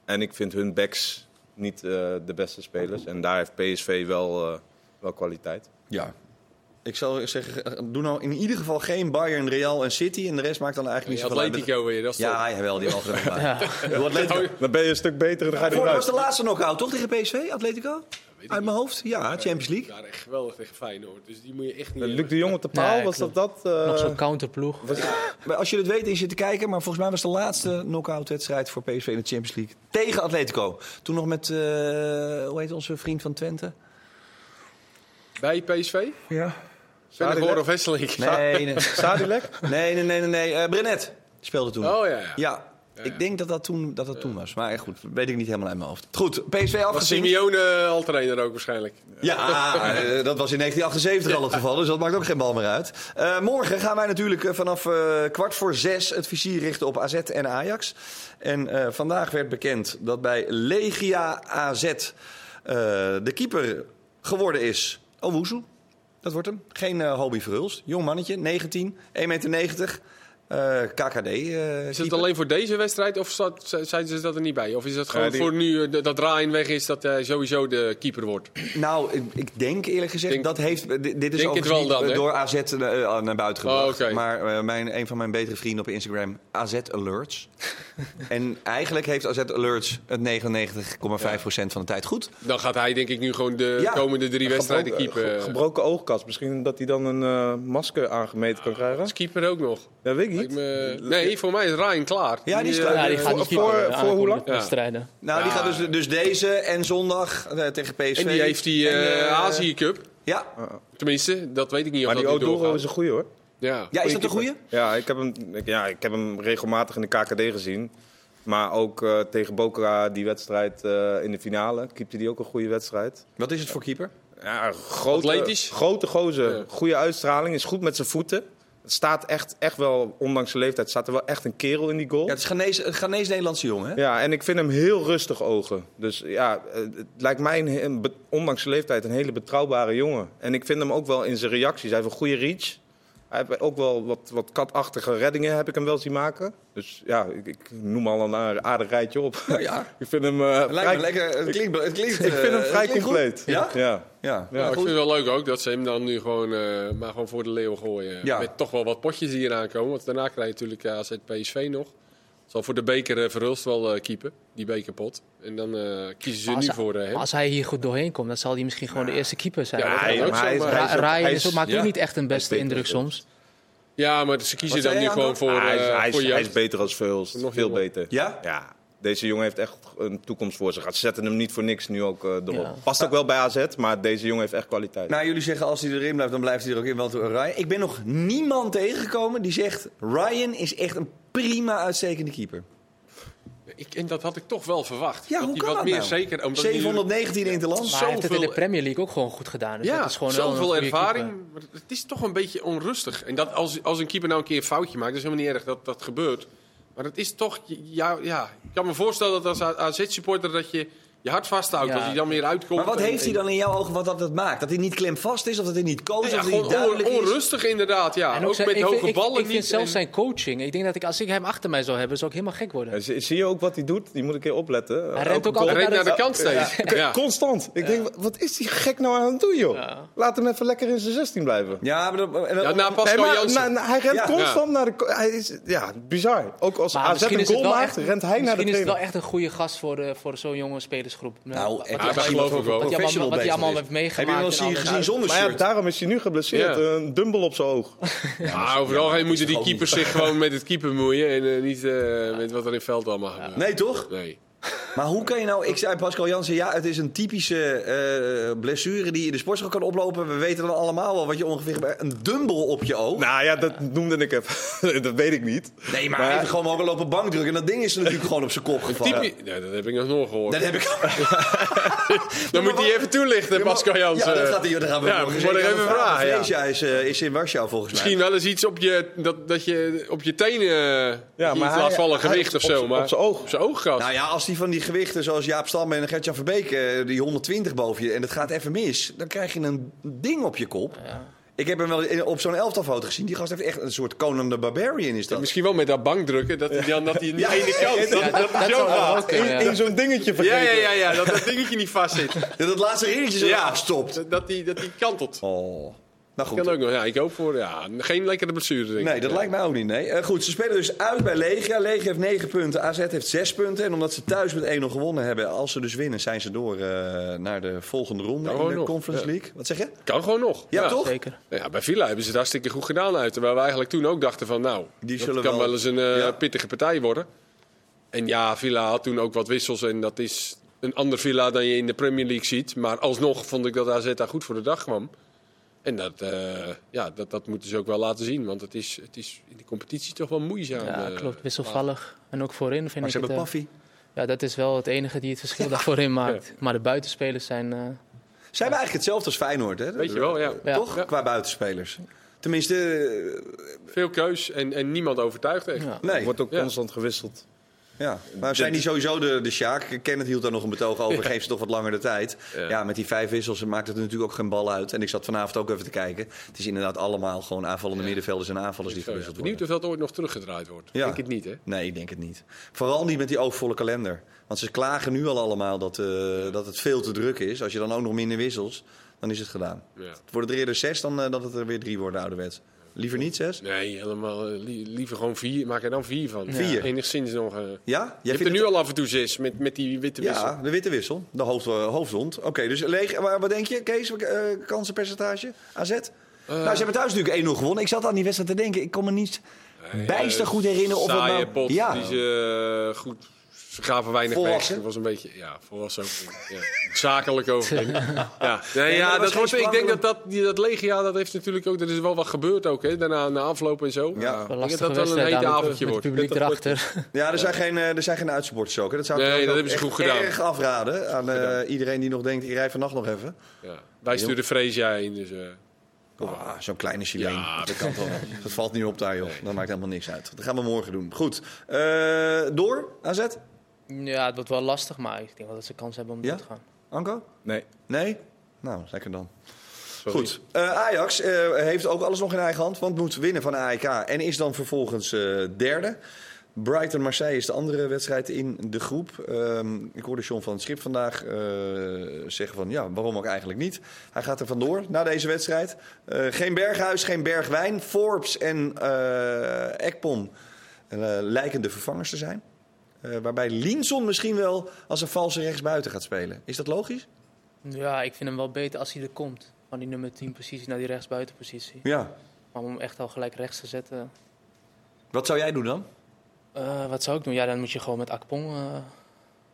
[SPEAKER 4] En ik vind hun backs niet eh, de beste spelers. En daar heeft PSV wel, eh, wel kwaliteit.
[SPEAKER 1] Ja. Ik zou zeggen, eh, doe nou in ieder geval geen Bayern, Real en City. En de rest maakt dan eigenlijk niet zoveel uit.
[SPEAKER 3] Atletico weer, dat is.
[SPEAKER 1] Ja, jawel, die er nog bij. Doe Atletico.
[SPEAKER 4] Dan ben je een stuk beter en dan ga je
[SPEAKER 1] Voor, dat was de laatste knock-out, toch? Tegen PSV, Atletico? Uit mijn hoofd? Ja, Champions League.
[SPEAKER 3] Ja, echt geweldig tegen Feyenoord. Dus die moet je echt niet
[SPEAKER 4] Luc de Jong op de paal,
[SPEAKER 2] Nee,
[SPEAKER 4] was dat dat? eh,
[SPEAKER 2] Nog zo'n counterploeg.
[SPEAKER 1] Maar Als je het weet, is je te kijken. Maar volgens mij was de laatste knock-out wedstrijd voor PSV in de Champions League. Tegen Atletico. Toen nog met, eh, hoe heet onze vriend van Twente?
[SPEAKER 3] Bij PSV?
[SPEAKER 1] Ja.
[SPEAKER 3] Vennegoor of Hesselink?
[SPEAKER 1] Nee, nee,
[SPEAKER 4] Sadilek?
[SPEAKER 1] nee, nee, nee. nee. Eh, Brenet speelde toen.
[SPEAKER 3] Oh ja, ja.
[SPEAKER 1] Ja, ik denk dat dat toen, dat dat toen was. Maar eh, goed, weet ik niet helemaal uit mijn hoofd. Goed, PSV
[SPEAKER 3] Was
[SPEAKER 1] afgezien.
[SPEAKER 3] Simeone al trainer ook waarschijnlijk.
[SPEAKER 1] Ja, eh, dat was in 1978 al het geval, dus dat maakt ook geen bal meer uit. Eh, morgen gaan wij natuurlijk eh, vanaf eh, kwart voor zes het vizier richten op AZ en Ajax. En eh, vandaag werd bekend dat bij Legia AZ eh, de keeper geworden is Owusu. Dat wordt hem. Geen eh, hobby verhulst. Jong mannetje, 19, 1,90 meter. Eh, KKD. eh,
[SPEAKER 3] Is het alleen voor deze wedstrijd of zat- ze- dat er niet bij? Of is het gewoon
[SPEAKER 4] die-
[SPEAKER 3] voor nu eh, dat- dat Ryan weg is dat hij sowieso de keeper wordt?
[SPEAKER 1] Nou, ik, ik denk eerlijk gezegd,
[SPEAKER 3] Denk-
[SPEAKER 1] dat heeft, dit, dit is
[SPEAKER 3] dan, hè?
[SPEAKER 1] door AZ naar buiten gebracht.
[SPEAKER 3] Oh, oké.
[SPEAKER 1] Maar mijn, een van mijn betere vrienden op Instagram, AZ Alerts, En eigenlijk heeft AZ Alerts het 99,5% van de tijd goed.
[SPEAKER 3] Dan gaat hij denk ik nu gewoon de
[SPEAKER 1] Ja.
[SPEAKER 3] komende drie wedstrijden
[SPEAKER 4] Gebroken-
[SPEAKER 3] keeper.
[SPEAKER 4] ge- gebroken oogkas. Misschien dat hij dan een eh, masker aangemeten kan krijgen.
[SPEAKER 3] Als keeper ook nog.
[SPEAKER 4] Dat weet ik niet.
[SPEAKER 3] me- nee, voor mij is Ryan klaar.
[SPEAKER 1] Ja, die is
[SPEAKER 3] eh,
[SPEAKER 1] klaar.
[SPEAKER 2] Ja, die
[SPEAKER 3] eh,
[SPEAKER 2] gaat
[SPEAKER 4] voor-
[SPEAKER 2] niet keeper,
[SPEAKER 4] voor- hoe lang?
[SPEAKER 3] Ja.
[SPEAKER 2] wedstrijden.
[SPEAKER 1] Nou, die
[SPEAKER 3] Ja.
[SPEAKER 1] gaat dus, dus deze en zondag eh, tegen PSV.
[SPEAKER 3] En die heeft die eh,
[SPEAKER 1] eh,
[SPEAKER 3] Azië Cup.
[SPEAKER 1] Ja.
[SPEAKER 3] Tenminste, dat weet ik niet of
[SPEAKER 4] Maar die
[SPEAKER 3] dat nu
[SPEAKER 4] Odoro is een goeie hoor.
[SPEAKER 3] Ja.
[SPEAKER 1] ja, is dat een goeie?
[SPEAKER 4] Ja ik, heb hem, ja, ik heb hem regelmatig in de KKD gezien. Maar ook eh, tegen Boca die wedstrijd eh, in de finale. Keepte die ook een goede wedstrijd.
[SPEAKER 1] Wat is het voor keeper?
[SPEAKER 4] Ja, grote,
[SPEAKER 3] Atletisch?
[SPEAKER 4] grote gozer.
[SPEAKER 3] Ja.
[SPEAKER 4] Goede uitstraling. Is goed met zijn voeten. Het staat echt, echt wel, ondanks zijn leeftijd, staat er wel echt een kerel in die goal.
[SPEAKER 1] Ja, het is Ghanese- een Ghanese-Nederlandse jongen, hè?
[SPEAKER 4] Ja, en ik vind hem heel rustig ogen. Dus ja, het lijkt mij, een, ondanks zijn leeftijd, een hele betrouwbare jongen. En ik vind hem ook wel in zijn reacties. Hij heeft een goede reach. Hij heeft ook wel wat, wat katachtige reddingen, heb ik hem wel zien maken. Dus ja, ik, ik noem al een aardig rijtje op.
[SPEAKER 1] ja.
[SPEAKER 4] ik vind hem, eh,
[SPEAKER 1] Het lijkt
[SPEAKER 4] vrij,
[SPEAKER 1] me lekker. Het klinkt, het klinkt,
[SPEAKER 4] ik vind hem
[SPEAKER 1] eh,
[SPEAKER 4] vrij compleet.
[SPEAKER 1] Ja?
[SPEAKER 4] Ja.
[SPEAKER 1] Ja.
[SPEAKER 4] Ja,
[SPEAKER 3] Ja, ik vind het wel leuk ook dat ze hem dan nu gewoon, eh, maar gewoon voor de leeuw gooien.
[SPEAKER 1] Ja.
[SPEAKER 3] Met toch wel wat potjes die eraan komen. Want daarna krijg je natuurlijk AZ PSV nog. Zal voor de beker uh, Verhulst wel eh, keepen, die bekerpot. En dan eh, kiezen ze nu voor eh, hem.
[SPEAKER 2] als hij hier goed doorheen komt, dan zal hij misschien gewoon de eerste keeper zijn.
[SPEAKER 3] Ja, hij- maar
[SPEAKER 2] Ryan
[SPEAKER 4] hij
[SPEAKER 2] is, maakt
[SPEAKER 1] ja.
[SPEAKER 2] ook niet echt een beste indruk soms.
[SPEAKER 3] Ja, maar ze kiezen dan nu gewoon
[SPEAKER 1] Anton?
[SPEAKER 3] voor,
[SPEAKER 4] hij, is,
[SPEAKER 3] eh, voor
[SPEAKER 4] hij beter als.
[SPEAKER 3] Nog
[SPEAKER 4] Veel beter.
[SPEAKER 1] Ja?
[SPEAKER 4] Ja, deze jongen heeft echt een toekomst voor zich. Ze zetten hem niet voor niks nu ook eh, erop.
[SPEAKER 2] Ja.
[SPEAKER 4] Past ook wel bij AZ, maar deze jongen heeft echt kwaliteit.
[SPEAKER 1] Nou, jullie zeggen als hij erin blijft, dan blijft hij er ook in. Want Ryan, ik ben nog niemand tegengekomen die zegt... Ryan is echt een prima uitstekende keeper.
[SPEAKER 3] Ik, en dat had ik toch wel verwacht.
[SPEAKER 1] Ja,
[SPEAKER 3] dat
[SPEAKER 1] hoe
[SPEAKER 3] hij
[SPEAKER 1] kan
[SPEAKER 3] wat
[SPEAKER 1] dat
[SPEAKER 3] meer
[SPEAKER 1] nou?
[SPEAKER 3] zeker... Omdat hij-
[SPEAKER 1] 719 in het land.
[SPEAKER 2] Maar hij heeft het in de Premier League ook gewoon goed gedaan. Dus
[SPEAKER 3] ja,
[SPEAKER 2] dat is gewoon
[SPEAKER 3] zoveel ervaring. Maar het is toch een beetje onrustig. En dat als, als een keeper nou een keer een foutje maakt, dat is helemaal niet erg dat dat gebeurt. Maar het is toch, ja, ja ik kan me voorstellen dat als AZ-supporter dat je je hart vasthoudt
[SPEAKER 2] Ja.
[SPEAKER 3] als hij dan weer uitkomt.
[SPEAKER 1] Maar wat
[SPEAKER 3] en-
[SPEAKER 1] heeft hij dan in jouw ogen wat dat het maakt? Dat hij niet klemvast is, of dat hij niet of dat hij
[SPEAKER 3] gewoon
[SPEAKER 1] niet duidelijk
[SPEAKER 3] on-
[SPEAKER 1] is?
[SPEAKER 3] onrustig inderdaad, ja.
[SPEAKER 2] En
[SPEAKER 3] ook,
[SPEAKER 2] zijn-
[SPEAKER 3] met
[SPEAKER 2] ik,
[SPEAKER 3] hoge
[SPEAKER 2] vind- ik-
[SPEAKER 3] ballen
[SPEAKER 2] ik, vind
[SPEAKER 3] niet.
[SPEAKER 2] zelfs
[SPEAKER 3] en-
[SPEAKER 2] zijn coaching. Ik denk dat ik, als ik hem achter mij zou hebben, zou ik helemaal gek worden.
[SPEAKER 4] En zie, zie je ook wat hij doet? Die moet ik een keer opletten.
[SPEAKER 2] Hij rent ook
[SPEAKER 3] Hij
[SPEAKER 2] altijd
[SPEAKER 3] reed naar de kant steeds. Ja.
[SPEAKER 4] Constant. Ik denk, wat is die gek nou aan het doen, joh?
[SPEAKER 2] Ja.
[SPEAKER 4] Laat hem even lekker in zijn 16 blijven.
[SPEAKER 1] Ja, maar dat,
[SPEAKER 3] na Pascal
[SPEAKER 4] maar,
[SPEAKER 3] Jansen.
[SPEAKER 4] nou, nou, hij rent constant naar de... Hij is, ja, bizar. Ook als AZ
[SPEAKER 2] misschien
[SPEAKER 4] een goal maakt, rent hij naar de
[SPEAKER 2] misschien is het
[SPEAKER 4] trainer.
[SPEAKER 2] wel echt een goede gast voor, de, voor zo'n jonge spelersgroep.
[SPEAKER 1] Nou,
[SPEAKER 3] Ja, dat geloof ik wel.
[SPEAKER 2] wat hij allemaal,
[SPEAKER 1] professional
[SPEAKER 2] wat hij allemaal
[SPEAKER 1] bezig
[SPEAKER 2] heeft meegemaakt.
[SPEAKER 1] Heb je hem gezien zonder
[SPEAKER 4] Maar ja,
[SPEAKER 1] shirt?
[SPEAKER 4] daarom is hij nu geblesseerd.
[SPEAKER 3] Ja.
[SPEAKER 4] Een dumbbell op zijn oog.
[SPEAKER 3] Maar overal heen moeten die keepers zich gewoon met het keeper bemoeien. En eh, niet eh, met wat er in het veld allemaal gebeurt.
[SPEAKER 1] Nee, toch?
[SPEAKER 3] Nee.
[SPEAKER 1] Maar hoe kan je nou... Ik zei Pascal Jansen, ja, het is een typische eh, blessure die je in de sportschool kan oplopen. We weten dan allemaal wel wat je ongeveer... hebt. Een dumbbell op je oog.
[SPEAKER 4] Nou ja, dat noemde ik even. dat weet ik niet.
[SPEAKER 1] nee, maar,
[SPEAKER 4] maar-
[SPEAKER 1] even gewoon mogen lopen bankdrukken. En dat ding is er natuurlijk gewoon op zijn kop gevallen.
[SPEAKER 3] Typie- nee, dat heb ik nog nooit gehoord.
[SPEAKER 1] Dat heb ik...
[SPEAKER 3] Dan moet hij even toelichten, Pascal Jansen.
[SPEAKER 1] Ja, dat gaat hij, daar gaan we
[SPEAKER 3] Ja,
[SPEAKER 1] morgen
[SPEAKER 3] moet
[SPEAKER 1] zeker
[SPEAKER 3] ik even vragen, ja.
[SPEAKER 1] Is, eh, is in Warschau volgens mij.
[SPEAKER 3] Misschien wel eens iets op je, dat, dat je op je tenen ja,
[SPEAKER 4] maar hij-
[SPEAKER 3] laat vallen, gewicht of
[SPEAKER 4] op
[SPEAKER 3] zo.
[SPEAKER 4] z'n-
[SPEAKER 3] maar
[SPEAKER 4] op z'n oog.
[SPEAKER 3] Op zijn oog gehad.
[SPEAKER 1] Nou ja, als die van die gewichten zoals Jaap Stam en Gertjan Verbeek, eh, die 120 boven je, en het gaat even mis, dan krijg je een ding op je kop. Ik heb hem wel in- op zo'n elftalfoto gezien. Die gast heeft echt een soort Conan the Barbarian is dat.
[SPEAKER 3] Misschien wel met dat bankdrukken, dat hij dan dat hij aan de
[SPEAKER 1] Ja.
[SPEAKER 3] ene kant, dat,
[SPEAKER 2] Ja,
[SPEAKER 3] dat, zo gaat.
[SPEAKER 2] ja.
[SPEAKER 4] In zo'n dingetje
[SPEAKER 3] Ja,
[SPEAKER 4] vergeten.
[SPEAKER 3] ja, ja, ja, dat dat dingetje niet vast zit.
[SPEAKER 1] Dat het laatste ringetje zo
[SPEAKER 3] Ja.
[SPEAKER 1] afstopt.
[SPEAKER 3] Dat, dat, die, dat die kantelt.
[SPEAKER 1] Oh. Nou goed.
[SPEAKER 3] Kan ook nog. Ja, ik hoop voor ja, geen lekkere blessure. Denk
[SPEAKER 1] Nee,
[SPEAKER 3] ik.
[SPEAKER 1] dat
[SPEAKER 3] Ja.
[SPEAKER 1] lijkt mij ook niet. Nee. Eh, goed, ze spelen dus uit bij Legia. Legia heeft 9 punten, AZ heeft 6 punten. En omdat ze thuis met 1-0 gewonnen hebben, als ze dus winnen, zijn ze door eh, naar de volgende ronde
[SPEAKER 3] Ja,
[SPEAKER 1] in de
[SPEAKER 3] nog.
[SPEAKER 1] Conference
[SPEAKER 3] Ja.
[SPEAKER 1] League. Wat zeg je?
[SPEAKER 3] Kan gewoon nog.
[SPEAKER 1] Ja, toch?
[SPEAKER 2] Zeker.
[SPEAKER 3] Ja, bij Villa hebben ze het hartstikke goed gedaan uit. Terwijl we eigenlijk toen ook dachten van nou,
[SPEAKER 1] Die
[SPEAKER 3] dat kan
[SPEAKER 1] wel-
[SPEAKER 3] wel eens een eh,
[SPEAKER 1] Ja.
[SPEAKER 3] pittige partij worden. En ja, Villa had toen ook wat wissels en dat is een ander Villa dan je in de Premier League ziet. Maar alsnog vond ik dat AZ daar goed voor de dag kwam. En dat, eh, ja, dat, dat moeten ze ook wel laten zien, want het is, het is in de competitie toch wel moeizaam.
[SPEAKER 2] Ja,
[SPEAKER 3] eh,
[SPEAKER 2] klopt. Wisselvallig. En ook voorin vind
[SPEAKER 1] Maar
[SPEAKER 2] ik
[SPEAKER 1] ze
[SPEAKER 2] het...
[SPEAKER 1] hebben
[SPEAKER 2] eh,
[SPEAKER 1] Paffy.
[SPEAKER 2] ja, dat is wel het enige die het verschil daar voorin maakt. Maar de buitenspelers zijn... eh,
[SPEAKER 1] Ze hebben eigenlijk hetzelfde als Feyenoord, hè?
[SPEAKER 3] Weet je wel, ja.
[SPEAKER 2] Ja.
[SPEAKER 1] Toch?
[SPEAKER 3] Ja.
[SPEAKER 1] Qua buitenspelers. Tenminste,
[SPEAKER 3] Veel keus en, en niemand overtuigt echt.
[SPEAKER 2] ja.
[SPEAKER 1] nee.
[SPEAKER 4] Wordt ook
[SPEAKER 3] Ja.
[SPEAKER 4] constant gewisseld.
[SPEAKER 1] Ja, maar zijn die sowieso de, de Sjaak? Kenneth hield daar nog een betoog over. Geef ze toch wat langer de tijd. Ja.
[SPEAKER 3] Ja.
[SPEAKER 1] met die vijf wissels maakt het natuurlijk ook geen bal uit. En ik zat vanavond ook even te kijken. Het is inderdaad allemaal gewoon aanvallende middenvelders en aanvallers die gewisseld
[SPEAKER 3] Benieuwd
[SPEAKER 1] worden.
[SPEAKER 3] of dat ooit nog teruggedraaid wordt.
[SPEAKER 1] Ja.
[SPEAKER 3] Denk het niet, hè?
[SPEAKER 1] Nee, ik denk het niet. Vooral niet met die oogvolle kalender. Want ze klagen nu al allemaal dat, eh, dat het veel te druk is. Als je dan ook nog minder wissels, dan is het gedaan. Het worden er eerder zes dan eh, dat het er weer drie worden ouderwets. Liever niet zes?
[SPEAKER 3] Nee, helemaal. eh, li- liever gewoon vier. Maak er dan vier van.
[SPEAKER 1] Vier?
[SPEAKER 3] Enigszins nog. eh,
[SPEAKER 1] Ja?
[SPEAKER 3] je
[SPEAKER 1] Jij
[SPEAKER 3] hebt er nu
[SPEAKER 1] het-
[SPEAKER 3] al af en toe zes met, met die witte wissel.
[SPEAKER 1] Ja, de witte wissel. De hoofd, eh. Oké, dus leeg. Maar wat denk je, Kees? eh, kansenpercentage? AZ? nou, ze hebben thuis natuurlijk 1-0 gewonnen. Ik zat aan die wedstrijd te denken. Ik kon me niet bijster goed herinneren of het nou...
[SPEAKER 3] pot,
[SPEAKER 1] ja,
[SPEAKER 3] die ze goed... Ze gaven weinig
[SPEAKER 1] Volwassen?
[SPEAKER 3] weg. Het was een beetje, ja, volwassen overwinning. Ja. Zakelijk overwinning. ja, nee, ja
[SPEAKER 1] dat was
[SPEAKER 3] ik denk dat, dat die, dat Legia, dat heeft natuurlijk ook, er is wel wat gebeurd ook, hè, daarna na afloop en zo.
[SPEAKER 1] Ja.
[SPEAKER 3] Ik denk dat dat wel een
[SPEAKER 2] aan
[SPEAKER 3] avondje
[SPEAKER 2] met
[SPEAKER 3] wordt.
[SPEAKER 2] het publiek erachter.
[SPEAKER 1] ja er, zijn geen, eh, er zijn geen uitsupporters ook. Hè. Dat zou ik
[SPEAKER 3] Nee, dat
[SPEAKER 1] ook
[SPEAKER 3] hebben ze goed gedaan.
[SPEAKER 1] erg afraden aan eh, iedereen die nog denkt, ik rij vannacht nog even.
[SPEAKER 3] Ja. Wij sturen Freesia in, dus... eh,
[SPEAKER 1] Ah, Zo'n kleine Chileen.
[SPEAKER 3] Ja,
[SPEAKER 1] dat kan toch. Dat valt niet op daar, joh. Dat maakt helemaal niks uit. Dat gaan we morgen doen. Goed. Eh, door, AZ?
[SPEAKER 2] Ja, het wordt wel lastig, maar ik denk wel dat ze kans hebben om
[SPEAKER 1] Ja?
[SPEAKER 2] door te gaan.
[SPEAKER 1] Anko?
[SPEAKER 4] Nee.
[SPEAKER 1] Nee? Nou, lekker dan.
[SPEAKER 3] sorry.
[SPEAKER 1] Goed. Eh, Ajax eh, heeft ook alles nog in eigen hand, want moet winnen van AEK en is dan vervolgens eh, derde. Brighton-Marseille is de andere wedstrijd in de groep. Ehm, ik hoorde John van het Schip vandaag eh, zeggen van ja, waarom ook eigenlijk niet. Hij gaat er vandoor na deze wedstrijd. Eh, geen Berghuis, geen Bergwijn. Forbes en eh Ekpom eh, lijken de vervangers te zijn. Eh, waarbij Linson misschien wel als een valse rechtsbuiten gaat spelen. Is dat logisch?
[SPEAKER 2] Ja, ik vind hem wel beter als hij er komt. Van die nummer 10 positie naar die rechtsbuitenpositie.
[SPEAKER 1] Ja.
[SPEAKER 2] Maar om hem echt al gelijk rechts te zetten.
[SPEAKER 1] Wat zou jij doen dan?
[SPEAKER 2] eh, wat zou ik doen? Ja, dan moet je gewoon met Akpong. eh,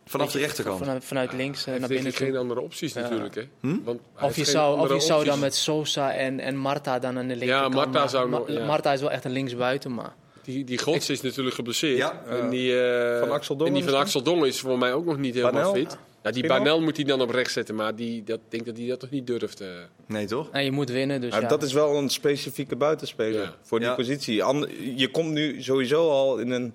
[SPEAKER 1] Vanaf de rechterkant.
[SPEAKER 2] Vanuit, vanuit links naar binnen toe.
[SPEAKER 3] geen andere opties
[SPEAKER 2] Ja.
[SPEAKER 3] natuurlijk, hè.
[SPEAKER 1] Hm?
[SPEAKER 3] Want
[SPEAKER 2] Of je, zou, of je zou dan met Sosa en, en Marta dan aan de linkerkant.
[SPEAKER 3] Marta
[SPEAKER 2] maar-
[SPEAKER 3] zou nog- ja.
[SPEAKER 2] Marta is wel echt een linksbuiten, maar...
[SPEAKER 3] Die, die Gods is natuurlijk geblesseerd.
[SPEAKER 1] Ja,
[SPEAKER 3] en die, eh,
[SPEAKER 4] Van Axel Dongen
[SPEAKER 3] En die van? Axel Dongen is voor mij ook nog niet helemaal
[SPEAKER 4] Banel?
[SPEAKER 3] fit. Ja, die Banel moet hij dan op rechts zetten, maar die, dat, ik denk dat hij dat toch niet durft. eh.
[SPEAKER 1] Nee, toch?
[SPEAKER 2] En je moet winnen, dus
[SPEAKER 4] Ja,
[SPEAKER 2] ja.
[SPEAKER 4] Dat is wel een specifieke buitenspeler
[SPEAKER 3] Ja.
[SPEAKER 4] voor die
[SPEAKER 1] Ja.
[SPEAKER 4] positie. Ander- je komt nu sowieso al in een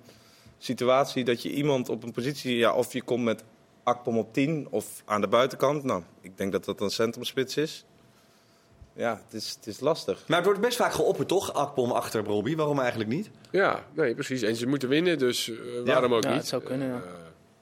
[SPEAKER 4] situatie dat je iemand op een positie... Ja, of je komt met Akpom op 10 of aan de buitenkant. Nou, ik denk dat dat een centrumspits is. Ja, het is, het is lastig.
[SPEAKER 1] Maar het wordt best vaak geopperd, toch? Akpom achter Robbie. Waarom eigenlijk niet?
[SPEAKER 3] Ja, nee, precies. En ze moeten winnen, dus eh, waarom ook
[SPEAKER 2] Ja,
[SPEAKER 3] niet?
[SPEAKER 2] het zou kunnen, ja.
[SPEAKER 3] Eh,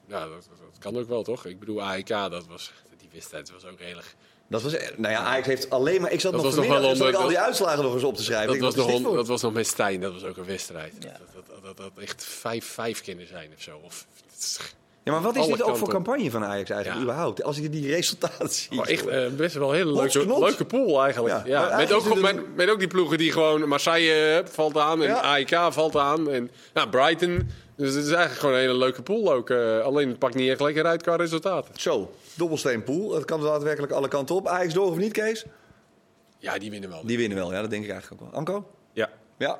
[SPEAKER 3] ja, dat, dat, dat kan ook wel, toch? Ik bedoel, AEK, dat was, die wedstrijd was ook heel erg...
[SPEAKER 1] Dat was, nou ja, Ajax heeft alleen maar... Ik zat
[SPEAKER 3] Dat
[SPEAKER 1] nog
[SPEAKER 3] was nog wel onder-
[SPEAKER 1] al die uitslagen nog eens op te schrijven.
[SPEAKER 3] Dat
[SPEAKER 1] Ik
[SPEAKER 3] was, nog, on- dat was nog met Stijn, dat was ook een wedstrijd.
[SPEAKER 2] Ja.
[SPEAKER 3] Dat, dat, dat, dat, dat echt vijf, vijf kunnen zijn of zo. Of, is
[SPEAKER 1] Ja, maar wat is dit ook voor campagne van Ajax eigenlijk
[SPEAKER 3] Ja.
[SPEAKER 1] überhaupt? Als ik die resultaten zie.
[SPEAKER 3] Maar echt eh, best wel een hele leuke, leuke pool eigenlijk.
[SPEAKER 1] Ja.
[SPEAKER 3] Met, ook, met, met ook die ploegen die gewoon... Marseille valt aan en
[SPEAKER 1] Ja.
[SPEAKER 3] AEK valt aan. En nou, Brighton. Dus het is eigenlijk gewoon een hele leuke pool ook. eh, alleen het pakt niet echt lekker uit qua resultaten.
[SPEAKER 1] Zo, dobbelsteen pool. Het kan daadwerkelijk alle kanten op. Ajax door of niet, Kees?
[SPEAKER 3] Ja, die winnen wel.
[SPEAKER 1] Die winnen wel, ja, dat denk ik eigenlijk ook wel. Anko?
[SPEAKER 4] Ja.
[SPEAKER 1] Ja,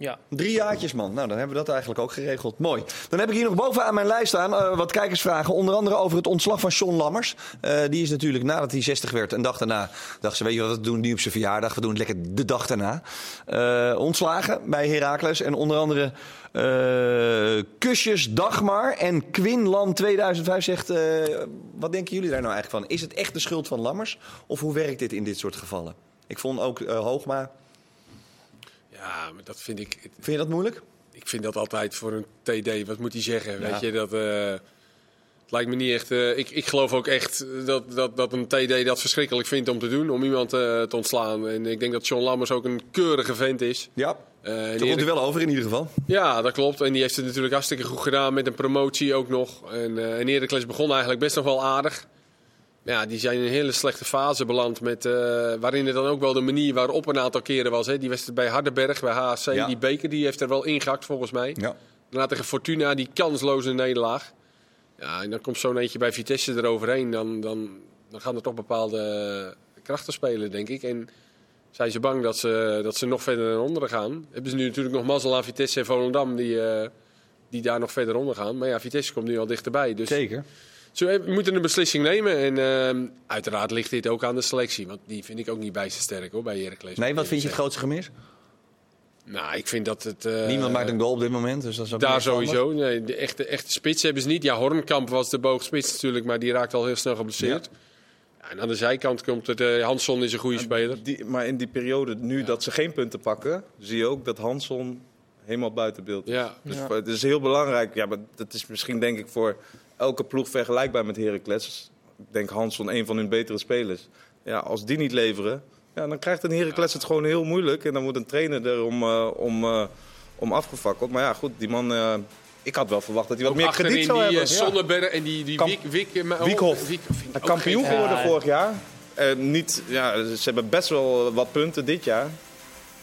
[SPEAKER 2] Ja,
[SPEAKER 1] Drie jaartjes, man. Nou, dan hebben we dat eigenlijk ook geregeld. Mooi. Dan heb ik hier nog bovenaan mijn lijst staan eh, wat kijkersvragen. Onder andere over het ontslag van Sean Lammers. Eh, die is natuurlijk nadat hij 60 werd, een dag daarna, dacht ze: Weet je wat, we doen niet op zijn verjaardag. We doen het lekker de dag daarna. Eh, ontslagen bij Heracles. En onder andere Kusjes Dagmar en Quinlan 2005 zegt: Wat denken jullie daar nou eigenlijk van? Is het echt de schuld van Lammers? Of hoe werkt dit in dit soort gevallen? Ik vond ook Hoogma.
[SPEAKER 3] Ja, maar dat vind ik...
[SPEAKER 1] Vind je dat moeilijk?
[SPEAKER 3] Ik vind dat altijd voor een TD. Wat moet hij zeggen?
[SPEAKER 1] Ja.
[SPEAKER 3] Weet je, dat... eh, het lijkt me niet echt... eh, ik, ik geloof ook echt dat, dat, dat een TD dat verschrikkelijk vindt om te doen. Om iemand eh, te ontslaan. En ik denk dat John Lammers ook een keurige vent is.
[SPEAKER 1] Ja.
[SPEAKER 3] En
[SPEAKER 1] Daar komt hij wel over in ieder geval.
[SPEAKER 3] Ja, dat klopt. En die heeft het natuurlijk hartstikke goed gedaan met een promotie ook nog. En, eh en Heracles begon eigenlijk best nog wel aardig. Ja, die zijn in een hele slechte fase beland. Met, eh, waarin het dan ook wel de manier waarop een aantal keren was. Hè. Die wedstrijd bij Hardenberg, bij
[SPEAKER 1] Ja.
[SPEAKER 3] die beker, die heeft er wel ingehakt volgens mij.
[SPEAKER 1] Ja.
[SPEAKER 3] Daarna tegen Fortuna, die kansloze nederlaag. Ja, en dan komt zo'n eentje bij Vitesse eroverheen. Dan, dan, dan gaan er toch bepaalde krachten spelen, denk ik. En zijn ze bang dat ze, dat ze nog verder naar onderen gaan. Hebben ze nu natuurlijk nog mazzel aan Vitesse en Volendam, die, eh, die daar nog verder onder gaan. Maar ja, Vitesse komt nu al dichterbij. Dus
[SPEAKER 1] Zeker.
[SPEAKER 3] Ze moeten een beslissing nemen. En ehm, uiteraard ligt dit ook aan de selectie. Want die vind ik ook niet bijster sterk hoor, bij Heracles.
[SPEAKER 1] Nee, wat vind je het grootste gemis?
[SPEAKER 3] Nou, ik vind dat het... eh,
[SPEAKER 1] Niemand maakt een goal op dit moment, dus dat is ook
[SPEAKER 3] Daar sowieso. Nee, de echte, echte spits hebben ze niet. Ja, Hornkamp was de boogspits natuurlijk, maar die raakt al heel snel geblesseerd. Ja, en aan de zijkant komt het. eh Hansson is een goede speler.
[SPEAKER 4] Die, maar in die periode, nu dat ze geen punten pakken, zie je ook dat Hanson helemaal buiten beeld is.
[SPEAKER 3] Ja.
[SPEAKER 4] Dus
[SPEAKER 2] Ja.
[SPEAKER 4] het is heel belangrijk. Ja, maar dat is misschien denk ik voor elke ploeg vergelijkbaar met Heracles. Ik denk Hanson een van hun betere spelers. Ja, als die niet leveren, Ja, dan krijgt een Heracles het gewoon heel moeilijk. En dan moet een trainer er om, eh, om, eh, om afgefakkeld. Maar ja, goed, die man... eh, ik had wel verwacht dat hij wat meer krediet zou
[SPEAKER 3] die
[SPEAKER 4] hebben. Ja.
[SPEAKER 3] Zonneberg en die, die
[SPEAKER 4] Kamp-
[SPEAKER 3] oh,
[SPEAKER 4] Wiekhoff. Kampioen geworden
[SPEAKER 2] Ja.
[SPEAKER 4] vorig jaar. Niet, ja, ze hebben best wel wat punten dit jaar.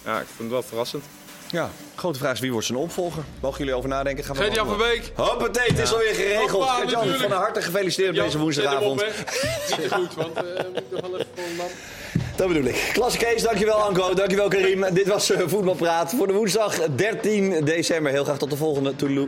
[SPEAKER 4] Ja, ik vind het wel verrassend.
[SPEAKER 1] Ja, grote vraag is wie wordt zijn opvolger? Mogen jullie over nadenken? Gaan we
[SPEAKER 3] Gert-Jan
[SPEAKER 1] behandelen.
[SPEAKER 3] Verbeek.
[SPEAKER 1] Hoppatee, het is alweer geregeld.
[SPEAKER 3] Hoppa,
[SPEAKER 1] Gert-Jan, van harte gefeliciteerd op
[SPEAKER 3] Jan,
[SPEAKER 1] deze woensdagavond.
[SPEAKER 3] Niet te goed, want eh moet ik nog wel even voor.
[SPEAKER 1] Dat bedoel ik. Klasse Kees, dankjewel Anko, dankjewel Karim. Dit was eh, Voetbalpraat voor de woensdag 13 december. Heel graag tot de volgende. Toedeloe.